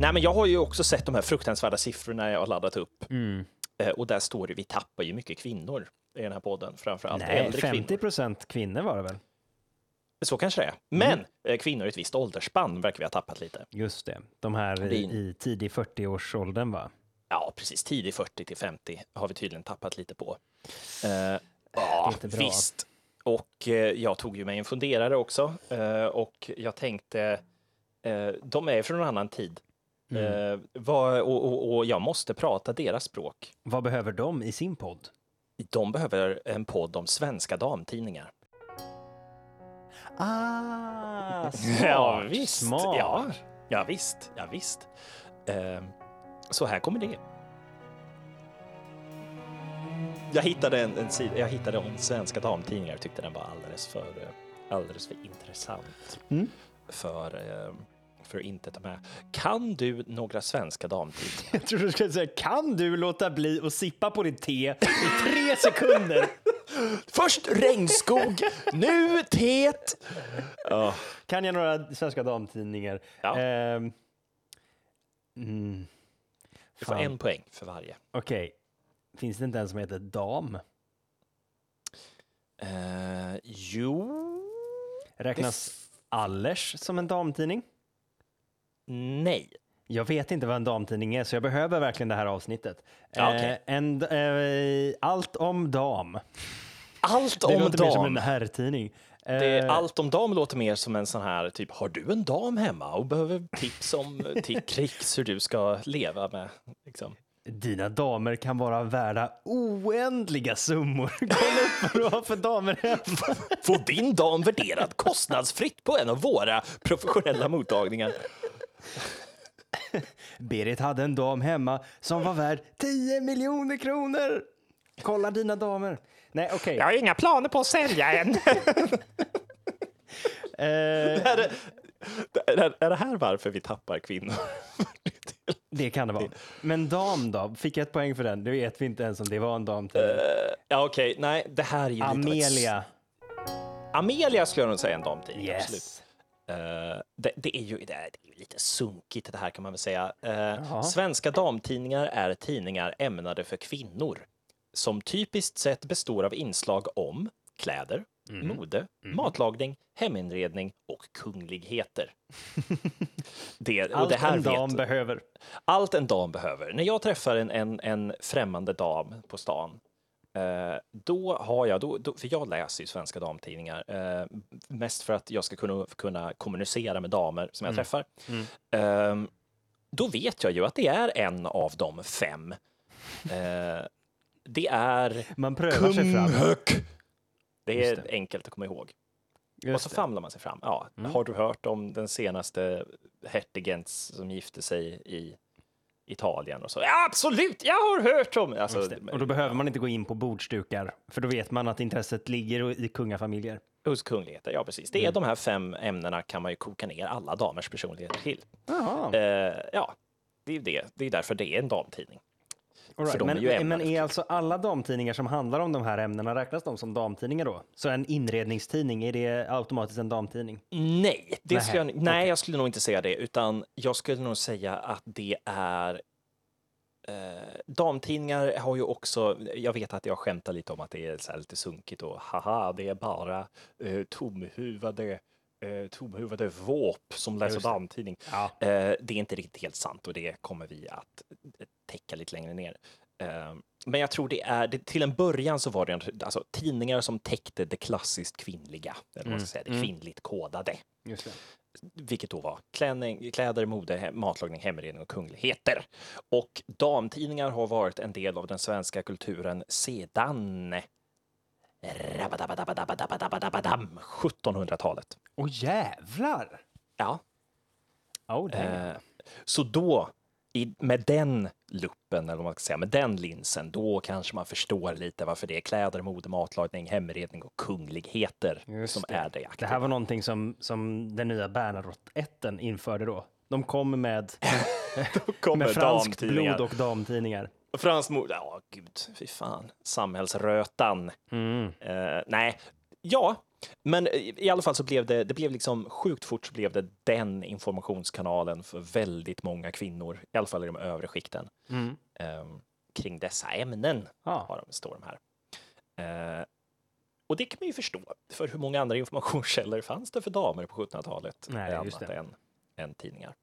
Nej, men jag har ju också sett de här fruktansvärda siffrorna jag har laddat upp. Mm. Eh, och där står det, vi tappar ju mycket kvinnor i den här podden, framför allt Nej, äldre 50 kvinnor. procent kvinnor var det väl? Så kanske det är. Men eh, kvinnor i ett visst åldersspann verkar vi ha tappat lite. Just det. De här i, i tidig 40-årsåldern, va? Ja, precis. Tidig 40 till 50 har vi tydligen tappat lite på. Eh, ja, bra. visst. Och eh, jag tog ju mig en funderare också. Eh, och jag tänkte, eh, de är från en annan tid. Mm. Eh, vad, och, och, och jag måste prata deras språk. Vad behöver de i sin podd? De behöver en podd om svenska damtidningar. Ah, [laughs] Ja, visst. Smart. Ja, ja, visst. Ja, visst. Eh, så här kommer det. Jag hittade en, en sida, jag hittade om svenska damtidningar och tyckte den var alldeles för, eh, alldeles för intressant Mm. för, eh, för att inte ta med. Kan du några svenska damtidningar? [laughs] Jag tror du skulle säga, kan du låta bli att sippa på ditt te i tre sekunder? [laughs] Först regnskog, nu teet. Ja, Kan jag några svenska damtidningar? Ja. Ehm, mm, du får en poäng för varje. Okej, finns det inte en som heter Dam? Eh, jo, Räknas Allers som en damtidning? Nej. Jag vet inte vad en damtidning är, så jag behöver verkligen det här avsnittet. Ja, okej. Eh, en, eh, allt om dam. Allt Det om låter mer som en dam. herrtidning. Eh, Det, allt om dam låter mer som en sån här typ, har du en dam hemma och behöver tips om till [laughs] tricks hur du ska leva med? Liksom. Dina damer kan vara värda oändliga summor. [laughs] Kolla upp vad du har för damer hemma. Få din dam värderad kostnadsfritt på en av våra professionella mottagningar. Berit hade en dam hemma som var värd 10 miljoner kronor. Kolla dina damer. Nej, okej. har inga planer på att sälja än. [laughs] Eh, är, det, är, är det här varför vi tappar kvinnor? [laughs] det kan det vara. Men dam då? Fick jag ett poäng för den? Det vet vi inte ens om det var en damtidning. ja, okej, nej, det här är ju lite av ett- Amelia. Amelia skulle jag nog säga en damtidning, absolut. Yes. Eh, det, det, är ju, det, är, lite sunkigt det här kan man väl säga. Jaha. svenska damtidningar är tidningar ämnade för kvinnor som typiskt sett består av inslag om kläder, Mhm. mode, matlagning, heminredning och kungligheter. [laughs] det, och Allt det här en dam vet, behöver. allt en dam behöver. När jag träffar en, en, en främmande dam på stan, då har jag, då, då, för jag läser ju svenska damtidningar, eh, mest för att jag ska kunna, kunna kommunicera med damer som jag träffar. Eh, då vet jag ju att det är en av de fem. Eh, det är Man prövar sig fram. Kung-Höck. Det är Just enkelt att komma ihåg. och Just så det. famlar man sig fram. Ja, Har du hört om den senaste hertigens som gifte sig i Italien och så? Ja, absolut, jag har hört om. Alltså. Och då behöver man inte gå in på bordsdukar, för då vet man att intresset ligger i kungafamiljer. Hos kungligheter, ja precis. Det är Mm. de här fem ämnena kan man ju koka ner alla damers personligheter till. Eh, ja, det är det. Det är därför det är en damtidning. All right. de är Men, men är alltså alla damtidningar som handlar om de här ämnena, räknas de som damtidningar då? Så en inredningstidning, är det automatiskt en damtidning? Nej, det skulle jag, nej okej. jag skulle nog inte säga det, utan jag skulle nog säga att det är Eh, damtidningar har ju också, jag vet att jag skämtar lite om att det är så lite sunkigt och haha, det är bara eh, tomhuvade, eh, tomhuvade våp som läser damtidning. Ja. Eh, det är inte riktigt helt sant och det kommer vi att eh, täcka lite längre ner. Eh, men jag tror det är, det, till en början så var det alltså, tidningar som täckte det klassiskt kvinnliga, eller vad man ska säga, det kvinnligt kodade. Just det. Vilket då var klänning, kläder, mode, he- matlagning, hemredning och kungligheter. Och damtidningar har varit en del av den svenska kulturen sedan 1700-talet. Åh jävlar! Ja. Oh, det Eh, så då, med den luppen, eller vad man ska säga, med den linsen, då kanske man förstår lite varför det är kläder, mode, matlagning, hemredning och kungligheter Just som det. är det Det aktiva. här var någonting som, som den nya Bernadotte-ätten införde då. De kom med, [laughs] kommer med franskt damtidningar. blod och damtidningar. Franskt mode, ja gud, fy fan. Samhällsrötan. Mm. Eh, nej, ja, men i alla fall så blev det, det blev liksom sjukt fort så blev det den informationskanalen för väldigt många kvinnor, i alla fall i de övre skikten, Mm. eh, kring dessa ämnen. Ja. Har de, står de här. Eh, och det kan man ju förstå, för hur många andra [laughs] informationskällor fanns det för damer på 1700-talet? Nej, annat det. Än, än tidningar.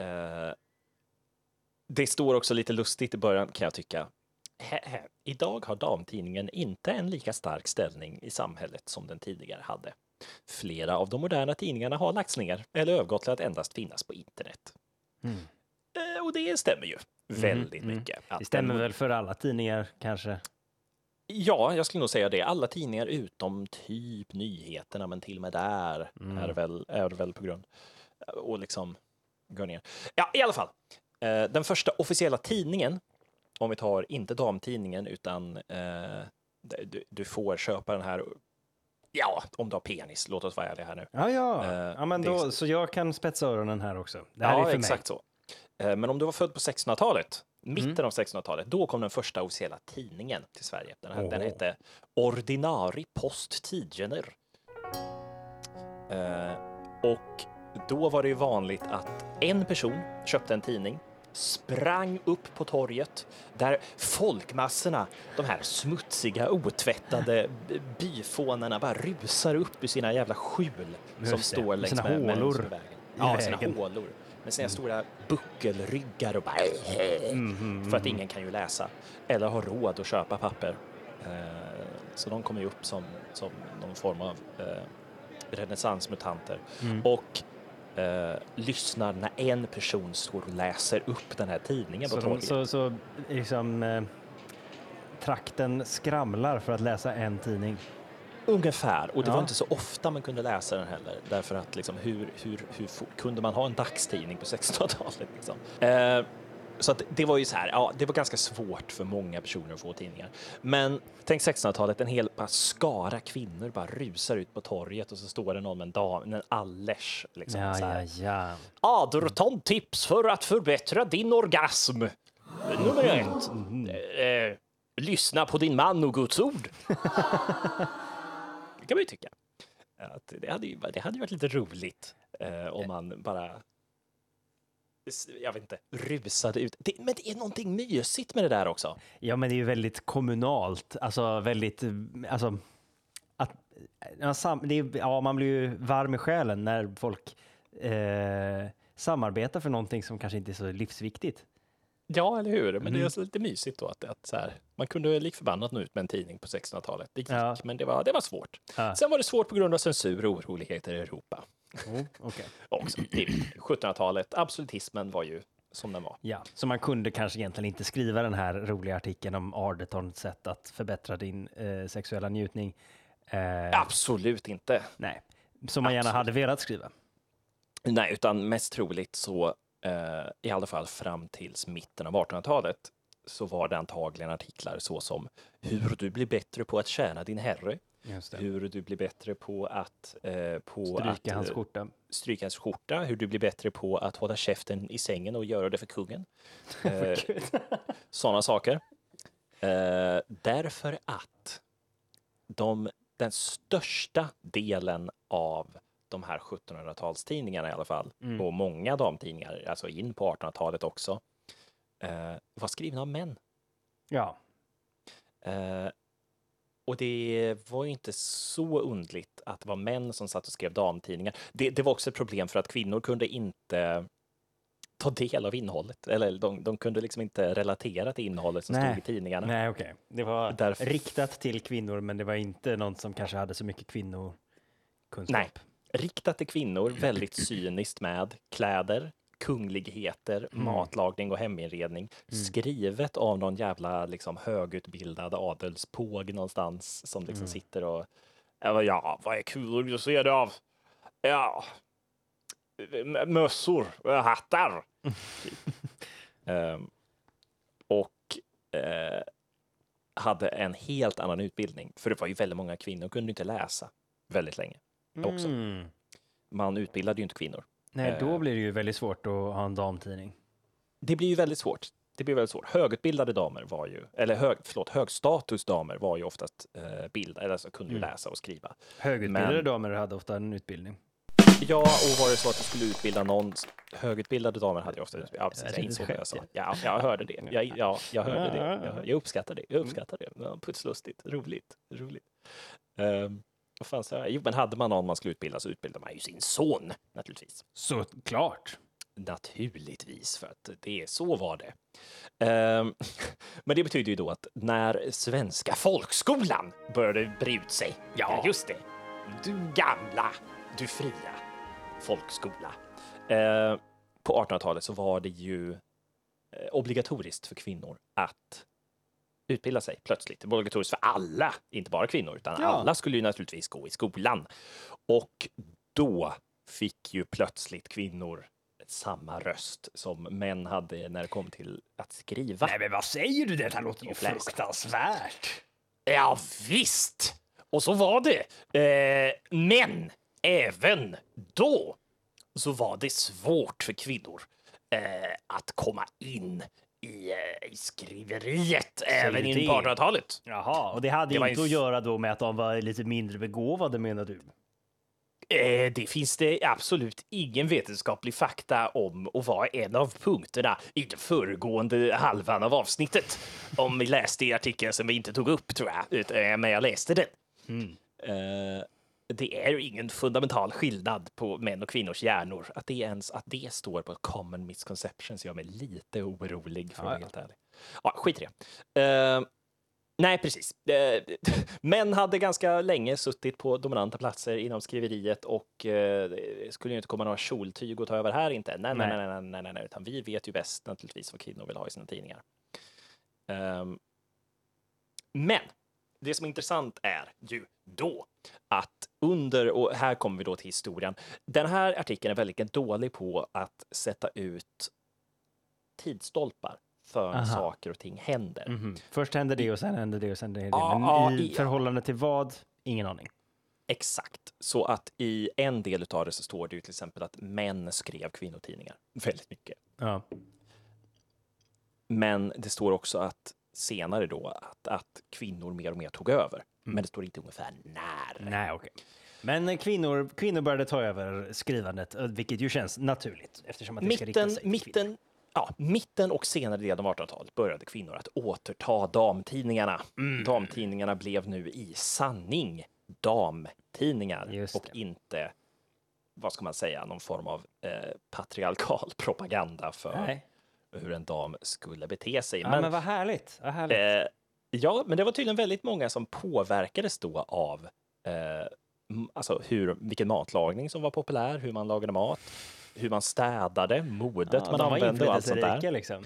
Eh, det står också lite lustigt i början kan jag tycka. Hä. Idag har damtidningen inte en lika stark ställning i samhället som den tidigare hade. Flera av de moderna tidningarna har lagts ner eller övergått till att endast finnas på internet. Mm. Eh, och det stämmer ju väldigt mm. mycket. Det stämmer den- väl för alla tidningar kanske? Ja, jag skulle nog säga det. Alla tidningar utom typ nyheterna, men till och med där Mm. är, väl, är väl på grund och liksom går ner. Ja, i alla fall. Eh, den första officiella tidningen, om vi tar inte damtidningen utan eh, du, du får köpa den här. Ja, om du har penis. Låt oss vara ärliga här nu. Ja, ja. Eh, ja men då, så. jag kan spetsa öronen här också. Det här ja, är för exakt så. Eh, Men om du var född på 1600-talet, mitten Mm. av 1600-talet, då kom den första officiella tidningen till Sverige. Den, här, den Åh. hette Ordinari Post Tidgener. Eh, och då var det ju vanligt att en person köpte en tidning, sprang upp på torget där folkmassorna, de här smutsiga, otvättade byfånarna bara rusar upp ur sina jävla skjul som det, står längs sina med, med, med vägen. Ja, sina hålor. Med sina stora buckelryggar och bara Mhm, för att ingen kan ju läsa eller ha råd att köpa papper. Eh, Så de kommer ju upp som, som någon form av eh, renässansmutanter. Mm. och eh, lyssnar när en person står och läser upp den här tidningen Så, på torget. så, så liksom eh, trakten skramlar för att läsa en tidning. Ungefär, och det Ja. var inte så ofta man kunde läsa den heller, därför att liksom, hur, hur, hur kunde man ha en dagstidning på 1600-talet? Liksom? Eh, så det var ju så här, ja, det var ganska svårt för många personer att få tidningar. Men tänk 1600-talet, en hel bara skara kvinnor bara rusar ut på torget och så står det någon med en dam, en allers. Liksom, Ja, så här. ja, ja. Aderton tips för att förbättra din orgasm. Nummer ett. Eh, lyssna på din man och Guds ord. [laughs] det kan man ju tycka. Att det, hade ju, det hade ju varit lite roligt eh, om man bara jag vet inte, rusade ut. Det, men det är någonting mysigt med det där också. Ja, men det är ju väldigt kommunalt, alltså väldigt, alltså att, ja, sam, det är, ja, man blir ju varm i själen när folk eh, samarbetar för någonting som kanske inte är så livsviktigt. Ja, eller hur? Men det är så lite mysigt då att, att så här, man kunde lik förbannat nå ut med en tidning på 1600-talet. Det gick, Ja. men det var, det var svårt. Ja. Sen var det svårt på grund av censur och oroligheter i Europa. Oh, okay. också. Det är 1700-talet, absolutismen var ju som den var. Ja, så man kunde kanske egentligen inte skriva den här roliga artikeln om Ardetons sätt att förbättra din eh, sexuella njutning. Eh, Absolut inte. Nej, som man gärna Absolut. hade velat skriva. Nej, utan mest troligt så, eh, i alla fall fram tills mitten av 1800-talet, så var det antagligen artiklar så som hur du blir bättre på att tjäna din herre, hur du blir bättre på att, eh, på Stryka att hans eh, skjorta. stryka hans skjorta, hur du blir bättre på att hålla käften i sängen och göra det för kungen. [laughs] Eh, [laughs] Sådana saker. Eh, därför att de, den största delen av de här 1700-talstidningarna i alla fall, Mm. och många damtidningar, alltså in på 1800-talet också, eh, var skrivna av män. Ja, Eh, och det var ju inte så undligt att det var män som satt och skrev damtidningar. Det, det var också ett problem för att kvinnor kunde inte ta del av innehållet. Eller de, de kunde liksom inte relatera till innehållet som Nej. stod i tidningarna. nej okej. Det var Därför- riktat till kvinnor, men det var inte någon som kanske hade så mycket kvinnokunskap. Nej. Riktat till kvinnor, väldigt cyniskt med kläder, kungligheter, matlagning och heminredning skrivet av någon jävla liksom, högutbildad adelspåg någonstans som liksom sitter och ja, vad är kul att se det av? Ja, mössor, eh, hattar. [laughs] Ehm, och eh, hade en helt annan utbildning. För det var ju väldigt många kvinnor kunde inte läsa väldigt länge också. Mm. Man utbildade ju inte kvinnor. Nej, då Eh. blir det ju väldigt svårt att ha en damtidning. Det blir ju väldigt svårt. Det blir väldigt svårt. Högutbildade damer var ju, eller hög, förlåt, högstatusdamer var ju oftast eh, bildade, eller alltså kunde ju Mm. läsa och skriva. Högutbildade Men- damer hade ofta en utbildning. Ja, och var det så att du skulle utbilda någon, högutbildade damer hade ju ofta utbildning. Ja, precis, Jag insåg det jag sa. [laughs] Ja, jag hörde det. Jag, ja, jag hörde det. Jag, jag uppskattar det. Jag uppskattar det. Ja, putslustigt, roligt, roligt. Um, vad fan sa jag? Jo, men hade man någon man skulle utbilda så utbildade man ju sin son naturligtvis. Såklart. Naturligtvis, för att det är så var det. Ehm, [laughs] men det betyder ju då att när svenska folkskolan började bre ut sig, ja just det, du gamla, du fria folkskola. Eh, på 1800-talet så var det ju eh, obligatoriskt för kvinnor att utbilda sig plötsligt. Det var obligatoriskt för alla, inte bara kvinnor, utan Ja. alla skulle ju naturligtvis gå i skolan. Och då fick ju plötsligt kvinnor samma röst som män hade när det kom till att skriva. Nej, men vad säger du? Detta låter ju fruktansvärt. Ja, visst! Och så var det. Eh, men även då så var det svårt för kvinnor eh, att komma in i, eh, i skriveriet även in på 1800-talet. Jaha, och det hade Det inte ju att göra då med att de var lite mindre begåvade menar du? Eh, det finns det absolut ingen vetenskaplig fakta om och var en av punkterna i den föregående halvan av avsnittet. Om vi läste i artikeln som vi inte tog upp tror jag, eh, men jag läste den. Eh, det är ju ingen fundamental skillnad på män och kvinnors hjärnor. Att det, ens, att det står på common misconceptions gör mig lite orolig för att vara helt ärlig. Ja, skit i det. Eh, nej, precis. Eh, [laughs] män hade ganska länge suttit på dominanta platser inom skriveriet och det skulle ju inte komma några kjoltyg och ta över här inte. Nej, nej, Nej. nej, nej, nej, nej, utan vi vet ju bäst naturligtvis vad kvinnor vill ha i sina tidningar. Ehm, men det som är intressant är ju då att under, och här kommer vi då till historien, den här artikeln är väldigt dålig på att sätta ut tidsstolpar för Aha. saker och ting händer. Mhm. Först hände det och sen hände det och sen hände det. Ja, Men i i- förhållande till vad? Ingen aning. Exakt. Så att i en del av det så står det ju till exempel att män skrev kvinnotidningar väldigt mycket. Ja. Men det står också att senare då att, att kvinnor mer och mer tog över. Men det står inte ungefär när. Nej, okej. Men kvinnor, kvinnor började ta över skrivandet, eh, vilket ju känns naturligt eftersom att det ska rikta Mitten, sig till kvinnor. mitten, ja, mitten och senare delen av 1800-talet började kvinnor att återta damtidningarna. Mm. Damtidningarna blev nu i sanning damtidningar Just och det. inte, vad ska man säga, någon form av eh, patriarkal propaganda för Nej. Hur en dam skulle bete sig. Ja, men, men, vad härligt. Vad härligt. eh, ja, men det var tydligen väldigt många som påverkades då av eh, alltså hur, vilken matlagning som var populär, hur man lagade mat, hur man städade, modet ja, man använde och allt sånt där. liksom.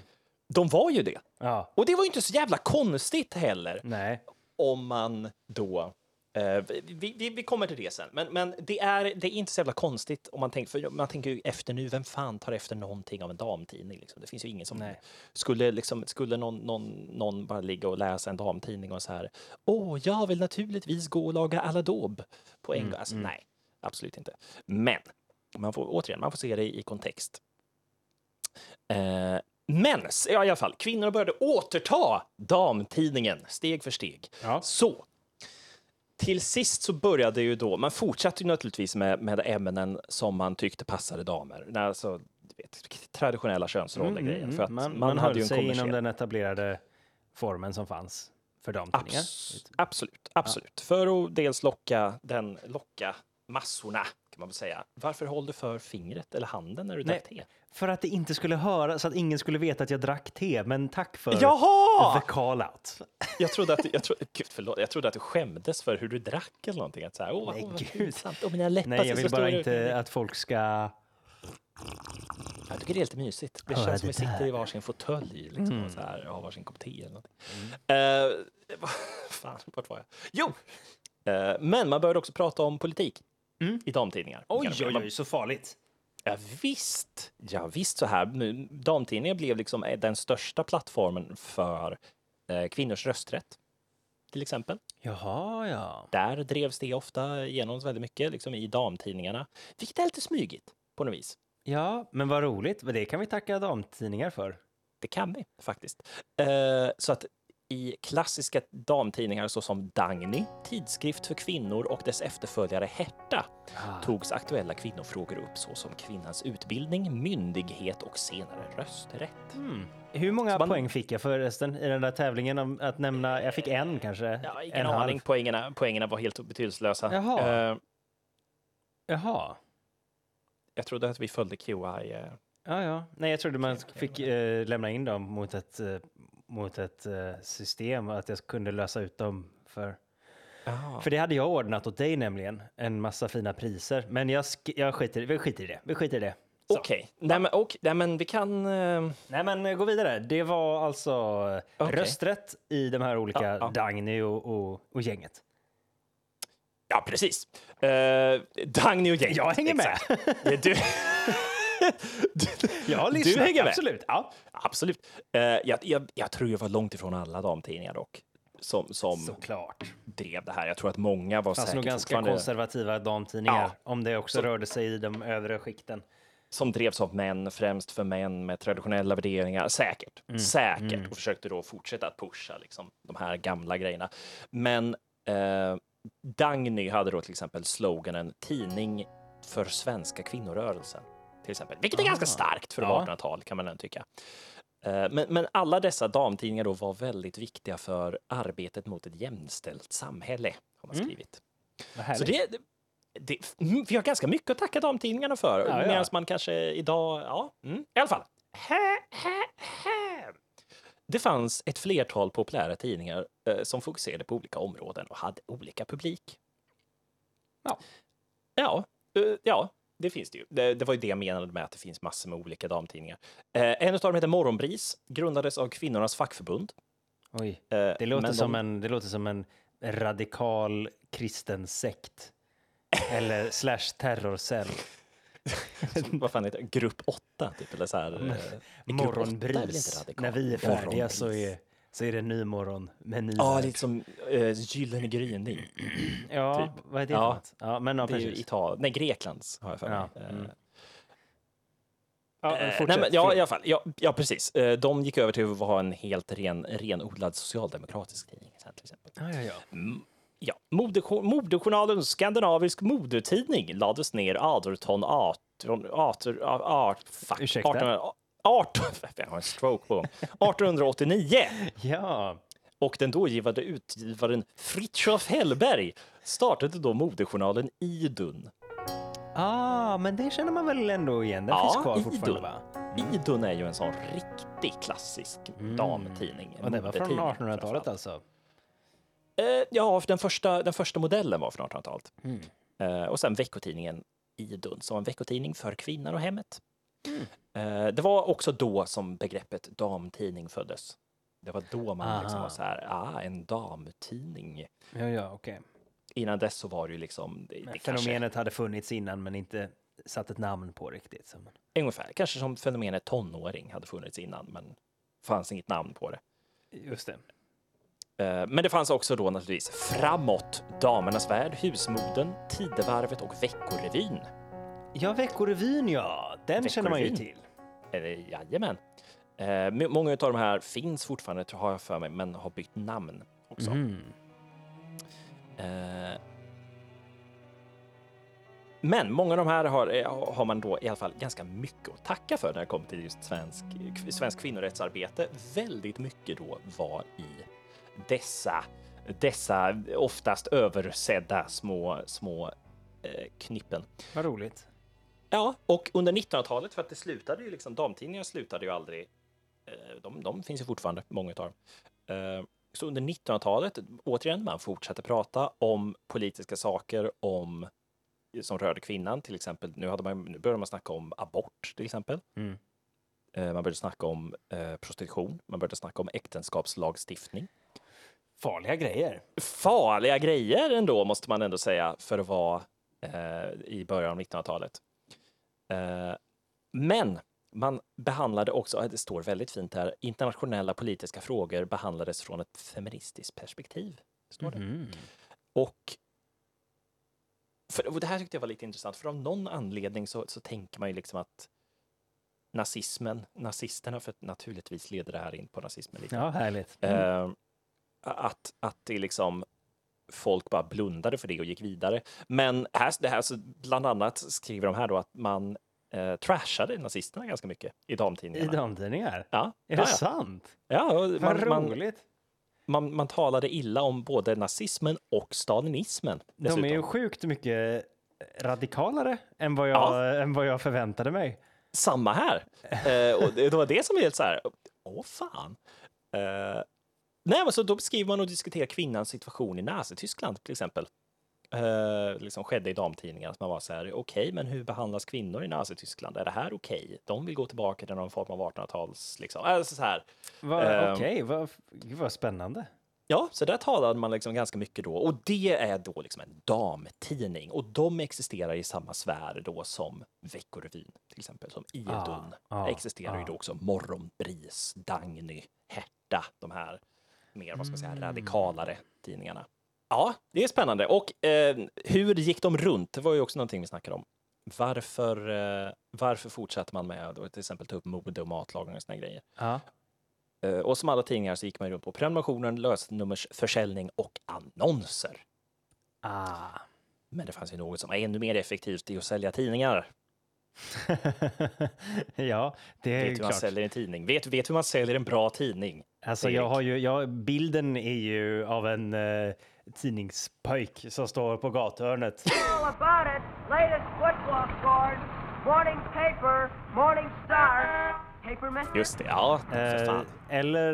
De var ju det. Ja. Och det var ju inte så jävla konstigt heller Nej. om man då eh, vi, vi, vi kommer till det sen, men, men det, är, det är inte så jävla konstigt om man tänker, för man tänker ju efter nu, vem fan tar efter någonting av en damtidning? Liksom? Det finns ju ingen som Nej. skulle, liksom, skulle någon, någon, någon bara ligga och läsa en damtidning och så här, åh, jag vill naturligtvis gå och laga aladåb på en gång. Alltså, nej, absolut inte. Men man får återigen, man får se det i kontext. Eh, men ja, i alla fall, kvinnor började återta damtidningen steg för steg. Ja. Så till sist så började ju då, man fortsatte ju naturligtvis med, med ämnen som man tyckte passade damer. Alltså, vet, traditionella könsroller grejer. För att Mm, man, man, man hade ju en sig inom den etablerade formen som fanns för damtidningar. Abs- absolut, absolut. För att dels locka, den, locka massorna, kan man väl säga. Varför håller du för fingret eller handen när du drack te? För att det inte skulle höra, så att ingen skulle veta att jag drack te. Men tack för Jaha! the call out. Jag trodde, att, jag, tro, Gud, förlåt, jag trodde att du skämdes för hur du drack eller någonting. Att så här, åh, Nej, åh, gud. Åh, mina läppar Nej, jag vill så bara stora ut. inte att folk ska Jag tycker det är lite mysigt. Det Höra känns som det vi sitter i varsin fåtölj liksom, Mm. och så här, och har varsin kopp te eller någonting. Eh, vad [laughs] fan, vart var jag? Jo! Eh, men man började också prata om politik Mm. i damtidningar. Oj, oj, oj, så farligt. Ja, visst. Ja, visst så här. Nu, Damtidningar blev liksom eh, den största plattformen för eh, kvinnors rösträtt. Till exempel. Jaha, ja. Där drevs det ofta igenom väldigt mycket liksom, i damtidningarna. Vilket är lite smygigt på något vis. Ja, men vad roligt. Det kan vi tacka damtidningar för. Det kan vi faktiskt. Eh, så att i klassiska damtidningar såsom Dagny, Tidskrift för kvinnor och dess efterföljare Herta togs aktuella kvinnofrågor upp såsom kvinnans utbildning, myndighet och senare rösträtt. Mm. Hur många man- poäng fick jag förresten i den där tävlingen om att nämna? Jag fick en kanske. Ja, ingen en aning. Poängerna, poängerna var helt betydelselösa. Jaha. Eh, Jaha. jag trodde att vi följde QI. eh, Ja, ja. Nej, jag trodde man fick eh, lämna in dem mot ett, mot ett eh, system, att jag kunde lösa ut dem för... För det hade jag ordnat åt dig nämligen, en massa fina priser. Men jag, jag skiter, vi skiter i det. Vi skiter i det. Okej, nej, men, och, nej men vi kan... eh, Nej, men eh, gå vidare. Det var alltså eh, Okej. rösträtt i de här olika Ja, ja. Dagny och, och, och gänget. ja, precis. Uh, Dagny och gänget. Jag hänger med. exakt. Ja, Du, [laughs] Jag Du lyssnar, hänger med. absolut. Ja. absolut. Eh, jag, jag, jag tror jag var långt ifrån alla damtidningar dock. Som, som Såklart. drev det här. Jag tror att många var Det fanns säkert nog ganska fortfarande- konservativa damtidningar, Ja. om det också Så- rörde sig i de övre skikten. som drevs av män, främst för män med traditionella värderingar. Säkert, Mm, säkert. Och försökte då fortsätta att pusha liksom, de här gamla grejerna. Men eh, Dagny hade då till exempel sloganen tidning för svenska kvinnorörelsen. Till exempel. Vilket är ganska Ah. starkt för Ja. 1800-tal kan man ändå tycka. Eh, Men, men alla dessa damtidningar då var väldigt viktiga för arbetet mot ett jämställt samhälle, har man Mm. skrivit. Vad Så det, det, mm, vi har ganska mycket att tacka damtidningarna för. Ja, ja. Medan man kanske idag, ja, mm, i alla fall. Hä, hä, hä. Det fanns ett flertal populära tidningar eh, som fokuserade på olika områden och hade olika publik. Ja. Ja, eh, ja det finns det ju. Det, det var ju det jag menade med att det finns massor med olika damtidningar. Eh, en av dem heter Morgonbris, grundades av kvinnornas fackförbund. Oj, Eh, det låter, men som de- en, det låter som en radikal kristen sekt. Eller [laughs] slash terrorcell. [laughs] Vad fan heter det? Grupp 8, typ, eller så här. eh, Morgonbris. När vi är färdiga så är, så är det ny morgon med ny Ja, värld. liksom uh, gyllene gryning. [clears throat] Ja, typ. vad är det Ja. för? Ja, men ja, Det är ju. Italien, nej Greklands har jag för mig. Ja, Eh, mm. Ja, eh, fortsätt. nej, men, ja, i alla fall. Ja, ja, precis. Eh, De gick över till att ha en helt ren, renodlad socialdemokratisk tidning. sen, Till exempel. Ja, ja, ja. Ja, Modejournalen Skandinavisk modetidning lades ner 18... 18... 18... 18 fuck, Ursäkta? 18... 18 jag har en stroke på gång. 1889! Ja, Och den dågivande utgivaren Fritiof Hellberg startade då modejournalen Idun. ah, men det känner man väl ändå igen? Den Ja, finns kvar Idun. fortfarande, va? Idun är ju en sån riktig klassisk Mm. damtidning. Och det var från modetidning 1800-talet framförallt. alltså? Eh, ja, den första, den första modellen var från 1800-talet. Mm. Eh, och sen veckotidningen Idun, som var en veckotidning för kvinnan och hemmet. Mm. Eh, det var också då som begreppet damtidning föddes. Det var då man liksom Aha. var så här, ah, en damtidning. Ja, ja, okej. Innan dess så var det ju liksom... Det, det kanske, Fenomenet hade funnits innan men inte satt ett namn på riktigt. Så. ungefär, kanske som fenomenet tonåring hade funnits innan, men fanns inget namn på det. Just det. Eh, Men det fanns också då naturligtvis Framåt, Damernas Värld, Husmoden, Tidevarvet och Veckorevyn. Ja, Veckorevyn ja, den känner man ju till. Eh, Jajamän. Eh, Många av de här finns fortfarande, har jag för mig, men har bytt namn också. Mm. Eh, Men många av de här har, eh, har man då i alla fall ganska mycket att tacka för när det kommer till just svensk, svensk kvinnorättsarbete. Väldigt mycket då var i dessa, dessa oftast översedda små, små eh, knippen. Vad roligt. Ja, och under 1900-talet, för att det slutade ju liksom, damtidningar slutade ju aldrig. Eh, de, de finns ju fortfarande, många av dem. Eh, så under 1900-talet, återigen, man fortsatte prata om politiska saker, om som rörde kvinnan, till exempel. Nu, hade man, nu börjar man snacka om abort, till exempel. Mm. Eh, man började snacka om eh, prostitution, man började snacka om äktenskapslagstiftning. Farliga grejer. Farliga grejer ändå, måste man ändå säga, för att vara eh, i början av 1900-talet. Eh, men man behandlade också, det står väldigt fint här, internationella politiska frågor behandlades från ett feministiskt perspektiv. Står det. Mhm. Och, för, och det här tyckte jag var lite intressant, för av någon anledning så, så tänker man ju liksom att nazismen, nazisterna, för naturligtvis leder det här in på nazismen lite, Ja, härligt. eh, att, att det liksom folk bara blundade för det och gick vidare. Men här, det här, så bland annat skriver de här då att man eh, trashade nazisterna ganska mycket i I damtidningarna. damtidningar? Ja, Är ja, det ja. sant? ja, Vad man, man, roligt. man, man talade illa om både nazismen och stalinismen. De är ju dessutom. sjukt mycket radikalare än vad jag, än vad jag förväntade mig. Samma här. [laughs] Eh, och det, det var det som är helt så här, åh fan. Eh, nej, men så då beskriver man och diskuterar kvinnans situation i Nazityskland till exempel. Eh, liksom skedde i damtidningar, att man var så här, okej, men hur behandlas kvinnor i Nazityskland? Är det här okej? De vill gå tillbaka till någon form av 1800-tals, liksom. Alltså så här. Va, Ehm. Okej, vad, gud vad spännande. Ja, så där talade man liksom ganska mycket då. Och det är då liksom en damtidning. Och de existerar i samma sfär då som Veckorevyn, till exempel. Som Idun. Ah, ah, existerar ju ah. då också Morgonbris, Dagny, Herta, de här mer, vad ska man säga, Mm. radikalare tidningarna. Ja, det är spännande. Och eh, hur gick de runt? Det var ju också någonting vi snackade om. Varför, eh, varför fortsätter man med att till exempel ta upp mode och matlagning och såna grejer? Ja. Eh, Och som alla tidningar så gick man runt på prenumerationen, lösnummersförsäljning och annonser. Ah. Men det fanns ju något som var ännu mer effektivt i att sälja tidningar. [laughs] ja, det är Vet hur man klart. säljer en tidning? Vet, vet hur man säljer en bra tidning? Alltså Erik? jag har ju, jag, bilden är ju av en uh, tidningspojk som står på gathörnet. [laughs] Just det, ja, Eh, eller,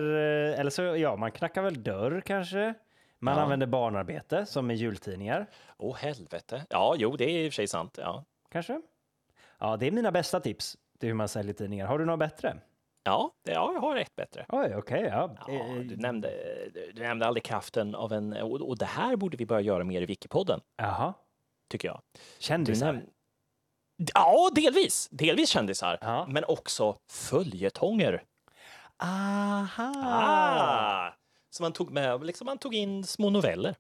eh, eller så, ja, man knackar väl dörr kanske. Man Ja. använder barnarbete som i jultidningar, Åh helvete. Ja, jo, det är i och för sig sant. Ja, kanske. Ja, det är mina bästa tips till hur man säljer tidningar. Har du något bättre? Ja, det, ja jag har ett bättre. Oj, okej, ja. Ja, Eh, du, nämnde, du nämnde aldrig kraften av en... Och, och det här borde vi börja göra mer i Wikipodden, Jaha, tycker jag. Kändisar. näm- Ja, delvis. Delvis kändisar. Ja. Men också följetonger. Aha! Ah! Så man tog med, liksom man tog in små noveller.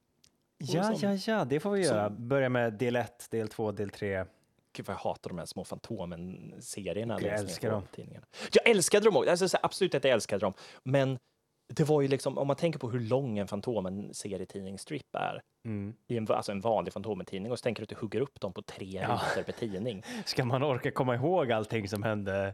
Ja, som- ja, ja, det får vi som- göra. Börja med del 1, del 2, del 3. Gud vad jag hatar de här små Fantomen-serierna. Jag älskar dem. Tidningarna. Jag älskade dem också. Alltså, absolut att jag älskade dem. Men det var ju liksom, om man tänker på hur lång en Fantomen-serietidningsstrip är, Mm. i en, alltså en vanlig Fantomen-tidning, och så tänker du att du hugger upp dem på tre Ja. rutor per tidning. [laughs] Ska man orka komma ihåg allting som hände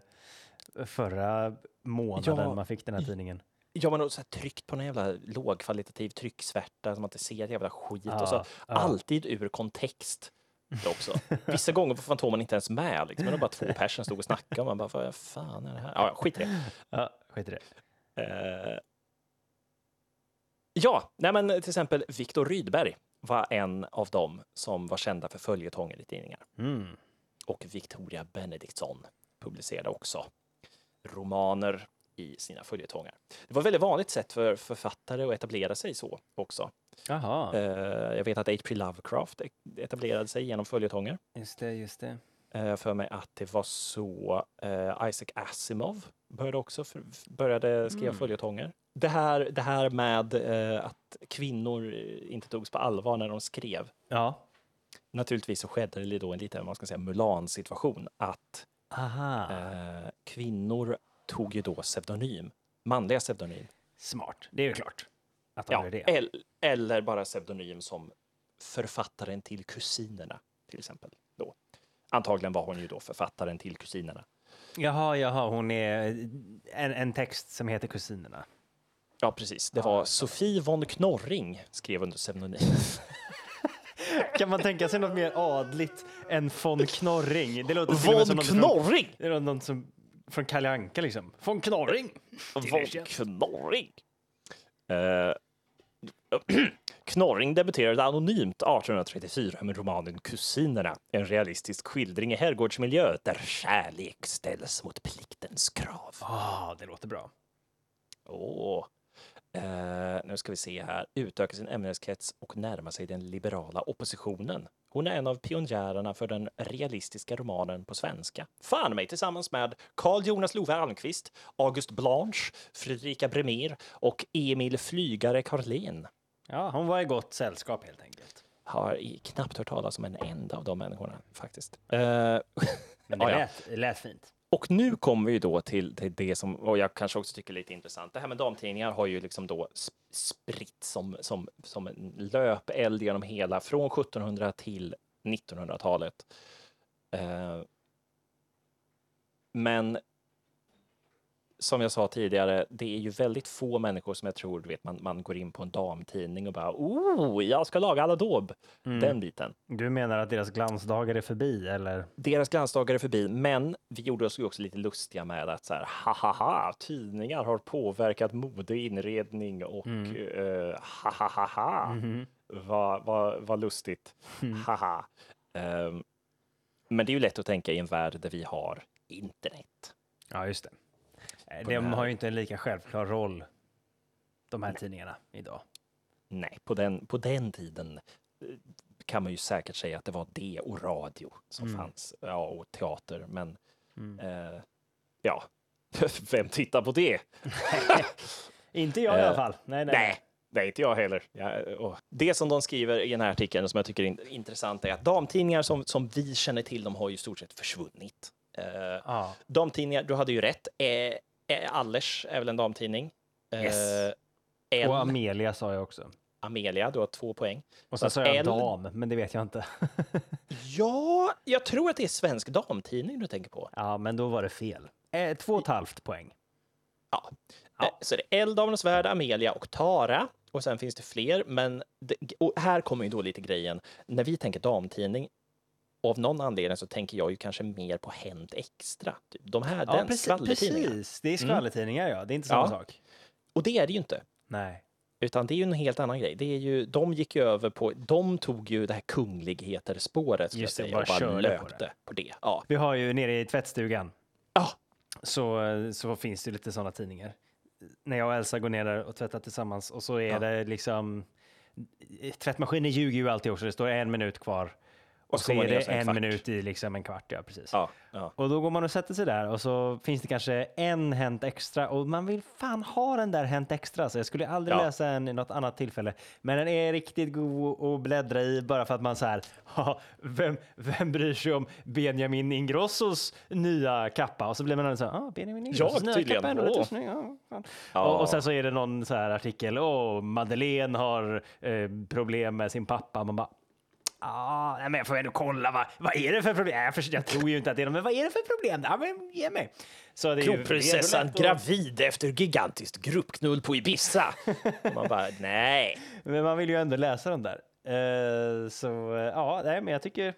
förra månaden Ja. man fick den här tidningen? Ja, man har så tryckt på någon jävla lågkvalitativ trycksvärta så man inte ser ett jävla skit. och så Ja, ja. alltid ur kontext också. Vissa gånger var Fantomen inte ens med. Liksom. Det var bara två personer som stod och snackade och man bara, vad fan är det här? Ja, skit i det. Ja, skit i det. Eh, ja, nej men till exempel Viktor Rydberg var en av dem som var kända för följetonger i tidningar. Mm. Och Victoria Benediktsson publicerade också romaner i sina följetonger. Det var ett väldigt vanligt sätt för författare att etablera sig så också. Jaha, Eh, jag vet att H.P. Lovecraft e- etablerade sig genom följetonger. just det, just det. Eh, för mig att det var så eh, Isaac Asimov började också för, började skriva Mm. följetonger. Det här, det här med att kvinnor inte togs på allvar när de skrev. Ja. Naturligtvis så skedde det då en liten, man ska säga, Mulan-situation. Att Aha, kvinnor tog ju då pseudonym, manliga pseudonym. smart. Det är ju klart att de Ja, gör det. el, eller bara pseudonym som författaren till Kusinerna, till exempel. Då. Antagligen var hon ju då författaren till Kusinerna. Jaha, jaha, hon är en, en text som heter Kusinerna. Ja, precis. Det var Sofie von Knorring skrev under pseudonym. [laughs] Kan man tänka sig något mer adligt än von Knorring? Det låter med som von något från, Knorring! det låter något som från Kalle Anka liksom. Von Knorring! Von Knorring! Eh, [clears throat] Knorring debuterade anonymt 1834 med romanen Kusinerna, en realistisk skildring i herrgårdsmiljö där kärlek ställs mot pliktens krav. Ah, det låter bra. Åh. Eh, nu ska vi se här. Utöka sin ämneskrets och närma sig den liberala oppositionen. Hon är en av pionjärerna för den realistiska romanen på svenska. Fan mig tillsammans med Carl Jonas Love Almqvist, August Blanche, Fredrika Bremer och Emil Flygare Karlén. Ja, hon var i gott sällskap helt enkelt. Har knappt hört talas om en enda av de människorna faktiskt. Eh, [laughs] Men det lät, det lät fint. Och nu kommer vi då till, till det som, och jag kanske också tycker är lite intressant. Det här med damtidningar har ju liksom då sp- spritt som, som, som en löpeld genom hela, från 1700 till 1900-talet. Eh, men som jag sa tidigare, det är ju väldigt få människor som jag tror, du vet, man, man går in på en damtidning och bara oh, jag ska laga alla daub. Den biten. Du menar att deras glansdagar är förbi, eller? Deras glansdagar är förbi, men vi gjorde oss ju också lite lustiga med att så här, ha tidningar har påverkat mode, inredning och eh, ha ha ha ha. Vad vad- vad lustigt. Haha. Ehm, men det är ju lätt att tänka i en värld där vi har internet. Ja, just det. De har ju inte en lika självklar roll, de här tidningarna idag. Nej, på den, på den tiden eh, kan man ju säkert säga att det var det och radio som Mm. fanns, ja, och teater, men Mm. eh, ja, [laughs] vem tittar på det? [laughs] Inte jag i alla Eh, fall. Nej, nej. Nej, nej, inte jag heller. Och det som de skriver i den här artikeln som jag tycker är in- intressant är att damtidningar som, som vi känner till, de har ju i stort sett försvunnit. Eh, Ja. damtidningar, du hade ju rätt. Eh, Allers är väl en damtidning? Eh, Yes. L, Och Amelia sa jag också. Amelia, du har två poäng. Och sen Så sa jag L- dam, men det vet jag inte. [laughs] Ja, jag tror att det är Svensk Damtidning du tänker på. ja, men då var det fel. Eh, två och ett halvt poäng. Ja. Ja. Eh, Så det är L, Damernas Värld, Amelia och Tara. Och sen finns det fler, men det, och här kommer ju då lite grejen. När vi tänker damtidning, av någon anledning så tänker jag ju kanske mer på Hänt Extra. Typ. De här, Ja, den precis, skvallertidningen. precis. Det är skvallertidningar, ja. Det är inte samma Ja. sak. Och det är det ju inte. Nej. Utan det är ju en helt annan grej. Det är ju, de gick ju över på, de tog ju det här kungligheter-spåret ska Just jag det, säga, och bara bara körde på löpte på det. Ja. Vi har ju nere i tvättstugan Ja. så, så finns det lite sådana tidningar. När jag och Elsa går ner där och tvättar tillsammans och så är Ja. det liksom Tvättmaskinen ljuger ju alltid också. Det står en minut kvar och, så så är det så en en minut i liksom en kvart. Ja, precis. Ja, ja. Och då går man och sätter sig där och så finns det kanske en Hänt Extra och man vill fan ha den där Hänt Extra så jag skulle aldrig Ja. läsa den i något annat tillfälle. Men den är riktigt god att bläddra i bara för att man så här, [laughs] "Ha, vem, vem bryr sig om Benjamin Ingrossos nya kappa? Och så blir man så här, ah, Benjamin Ingrossos nya tydligen. kappa ändå så snygg. Ja, fan." Ja. Och, och sen så är det någon så här artikel, åh, Madeleine har eh, problem med sin pappa. Man bara, Ah, nej, men jag får ändå kolla. Vad, vad är det för problem? Jag, förstår, jag tror ju inte att det är något, men vad är det för problem? Ja, men ge mig. Så det Kronprinsessan och- gravid efter gigantiskt gruppknull på Ibiza. Man bara, [laughs] nej. Men man vill ju ändå läsa dem där. Eh, så eh, ja, nej, men jag tycker.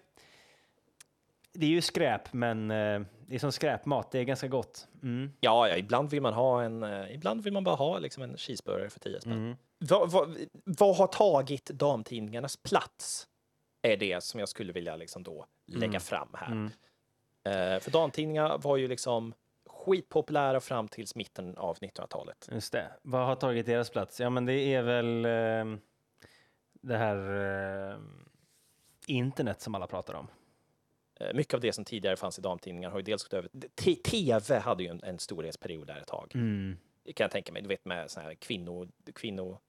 Det är ju skräp, men eh, det är som skräpmat. Det är ganska gott. Mm. Ja, ja, ibland vill man ha en, ibland vill man bara ha liksom en cheeseburgare för 10 spänn. Mm. Vad, vad, vad har tagit damtidningarnas plats? Är det som jag skulle vilja liksom då lägga Mm. fram här. Mm. Eh, för damtidningar var ju liksom skitpopulära fram till mitten av 1900-talet. Just det. Vad har tagit deras plats? Ja, men det är väl eh, det här eh, internet som alla pratar om. Eh, mycket av det som tidigare fanns i damtidningar har ju dels gått över. TV hade ju en, en storhetsperiod där ett tag. Mm. kan jag tänka mig. Du vet med såna här kvinno,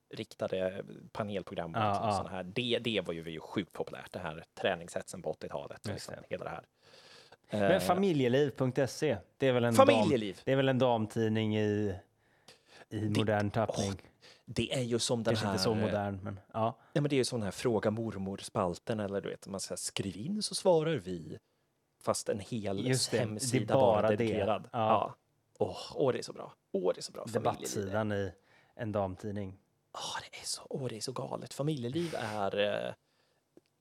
kvinnoriktade panelprogram och Ja, här. Det, det var ju sjukt populärt, det här träningshetsen på 80-talet. Just Liksom, det. hela det här. Men Eh, familjeliv.se, det är väl en Familjeliv. Dam, det är väl en damtidning i, i modern tappning. det är ju som den Kanske här... inte så modern, men ja. Ja, men det är ju som den här Fråga mormor-spalten eller du vet, man säger skriv in så svarar vi. Fast en hel Just det, det är hemsida bara bara det. dedikerad. Ja. Ja. Åh, åh, det är så bra. Åh, det är så bra. Debattsidan i en damtidning. Åh, det är så, åh, det är så galet. Familjeliv är... Eh,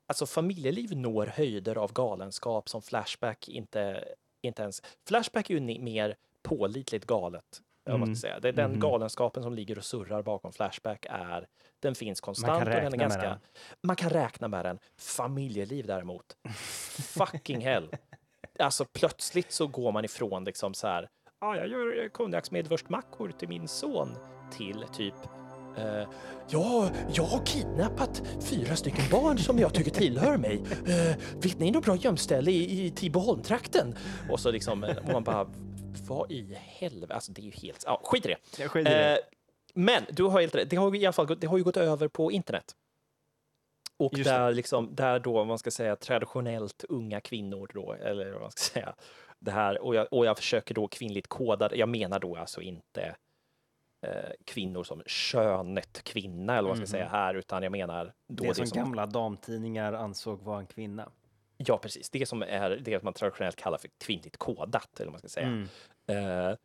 alltså familjeliv når höjder av galenskap som Flashback inte, inte ens... Flashback är ju mer pålitligt galet. man Mm. ska säga. Det är den Mhm. galenskapen som ligger och surrar bakom Flashback är, den finns konstant och den räkna med ganska, den. man kan räkna med den. Familjeliv däremot, fucking hell. Alltså plötsligt så går man ifrån liksom så här, ja, jag gör konjaksmedvurstmackor till min son, till typ Eh, ja, jag har kidnappat fyra stycken barn som jag tycker tillhör mig. Eh, vet ni något bra gömställe i, i Tiboholmtrakten? Och så liksom, eh, och man bara, vad i helvete? Alltså det är ju helt, ja, skit i det. Jag skiter i det. Eh, men du har helt rätt, det har i alla fall gått, det har ju gått över på internet. Och Just där, liksom, där då, man ska säga traditionellt unga kvinnor då, eller vad man ska säga, det här, och jag, och jag försöker då kvinnligt koda, jag menar då alltså inte kvinnor som könet kvinna eller vad man ska säga här, utan jag menar då det som gamla damtidningar ansåg var en kvinna. Ja, precis. Det som är det man traditionellt kallar för kvinnligt kodat, eller vad man ska säga. Mm. Eh,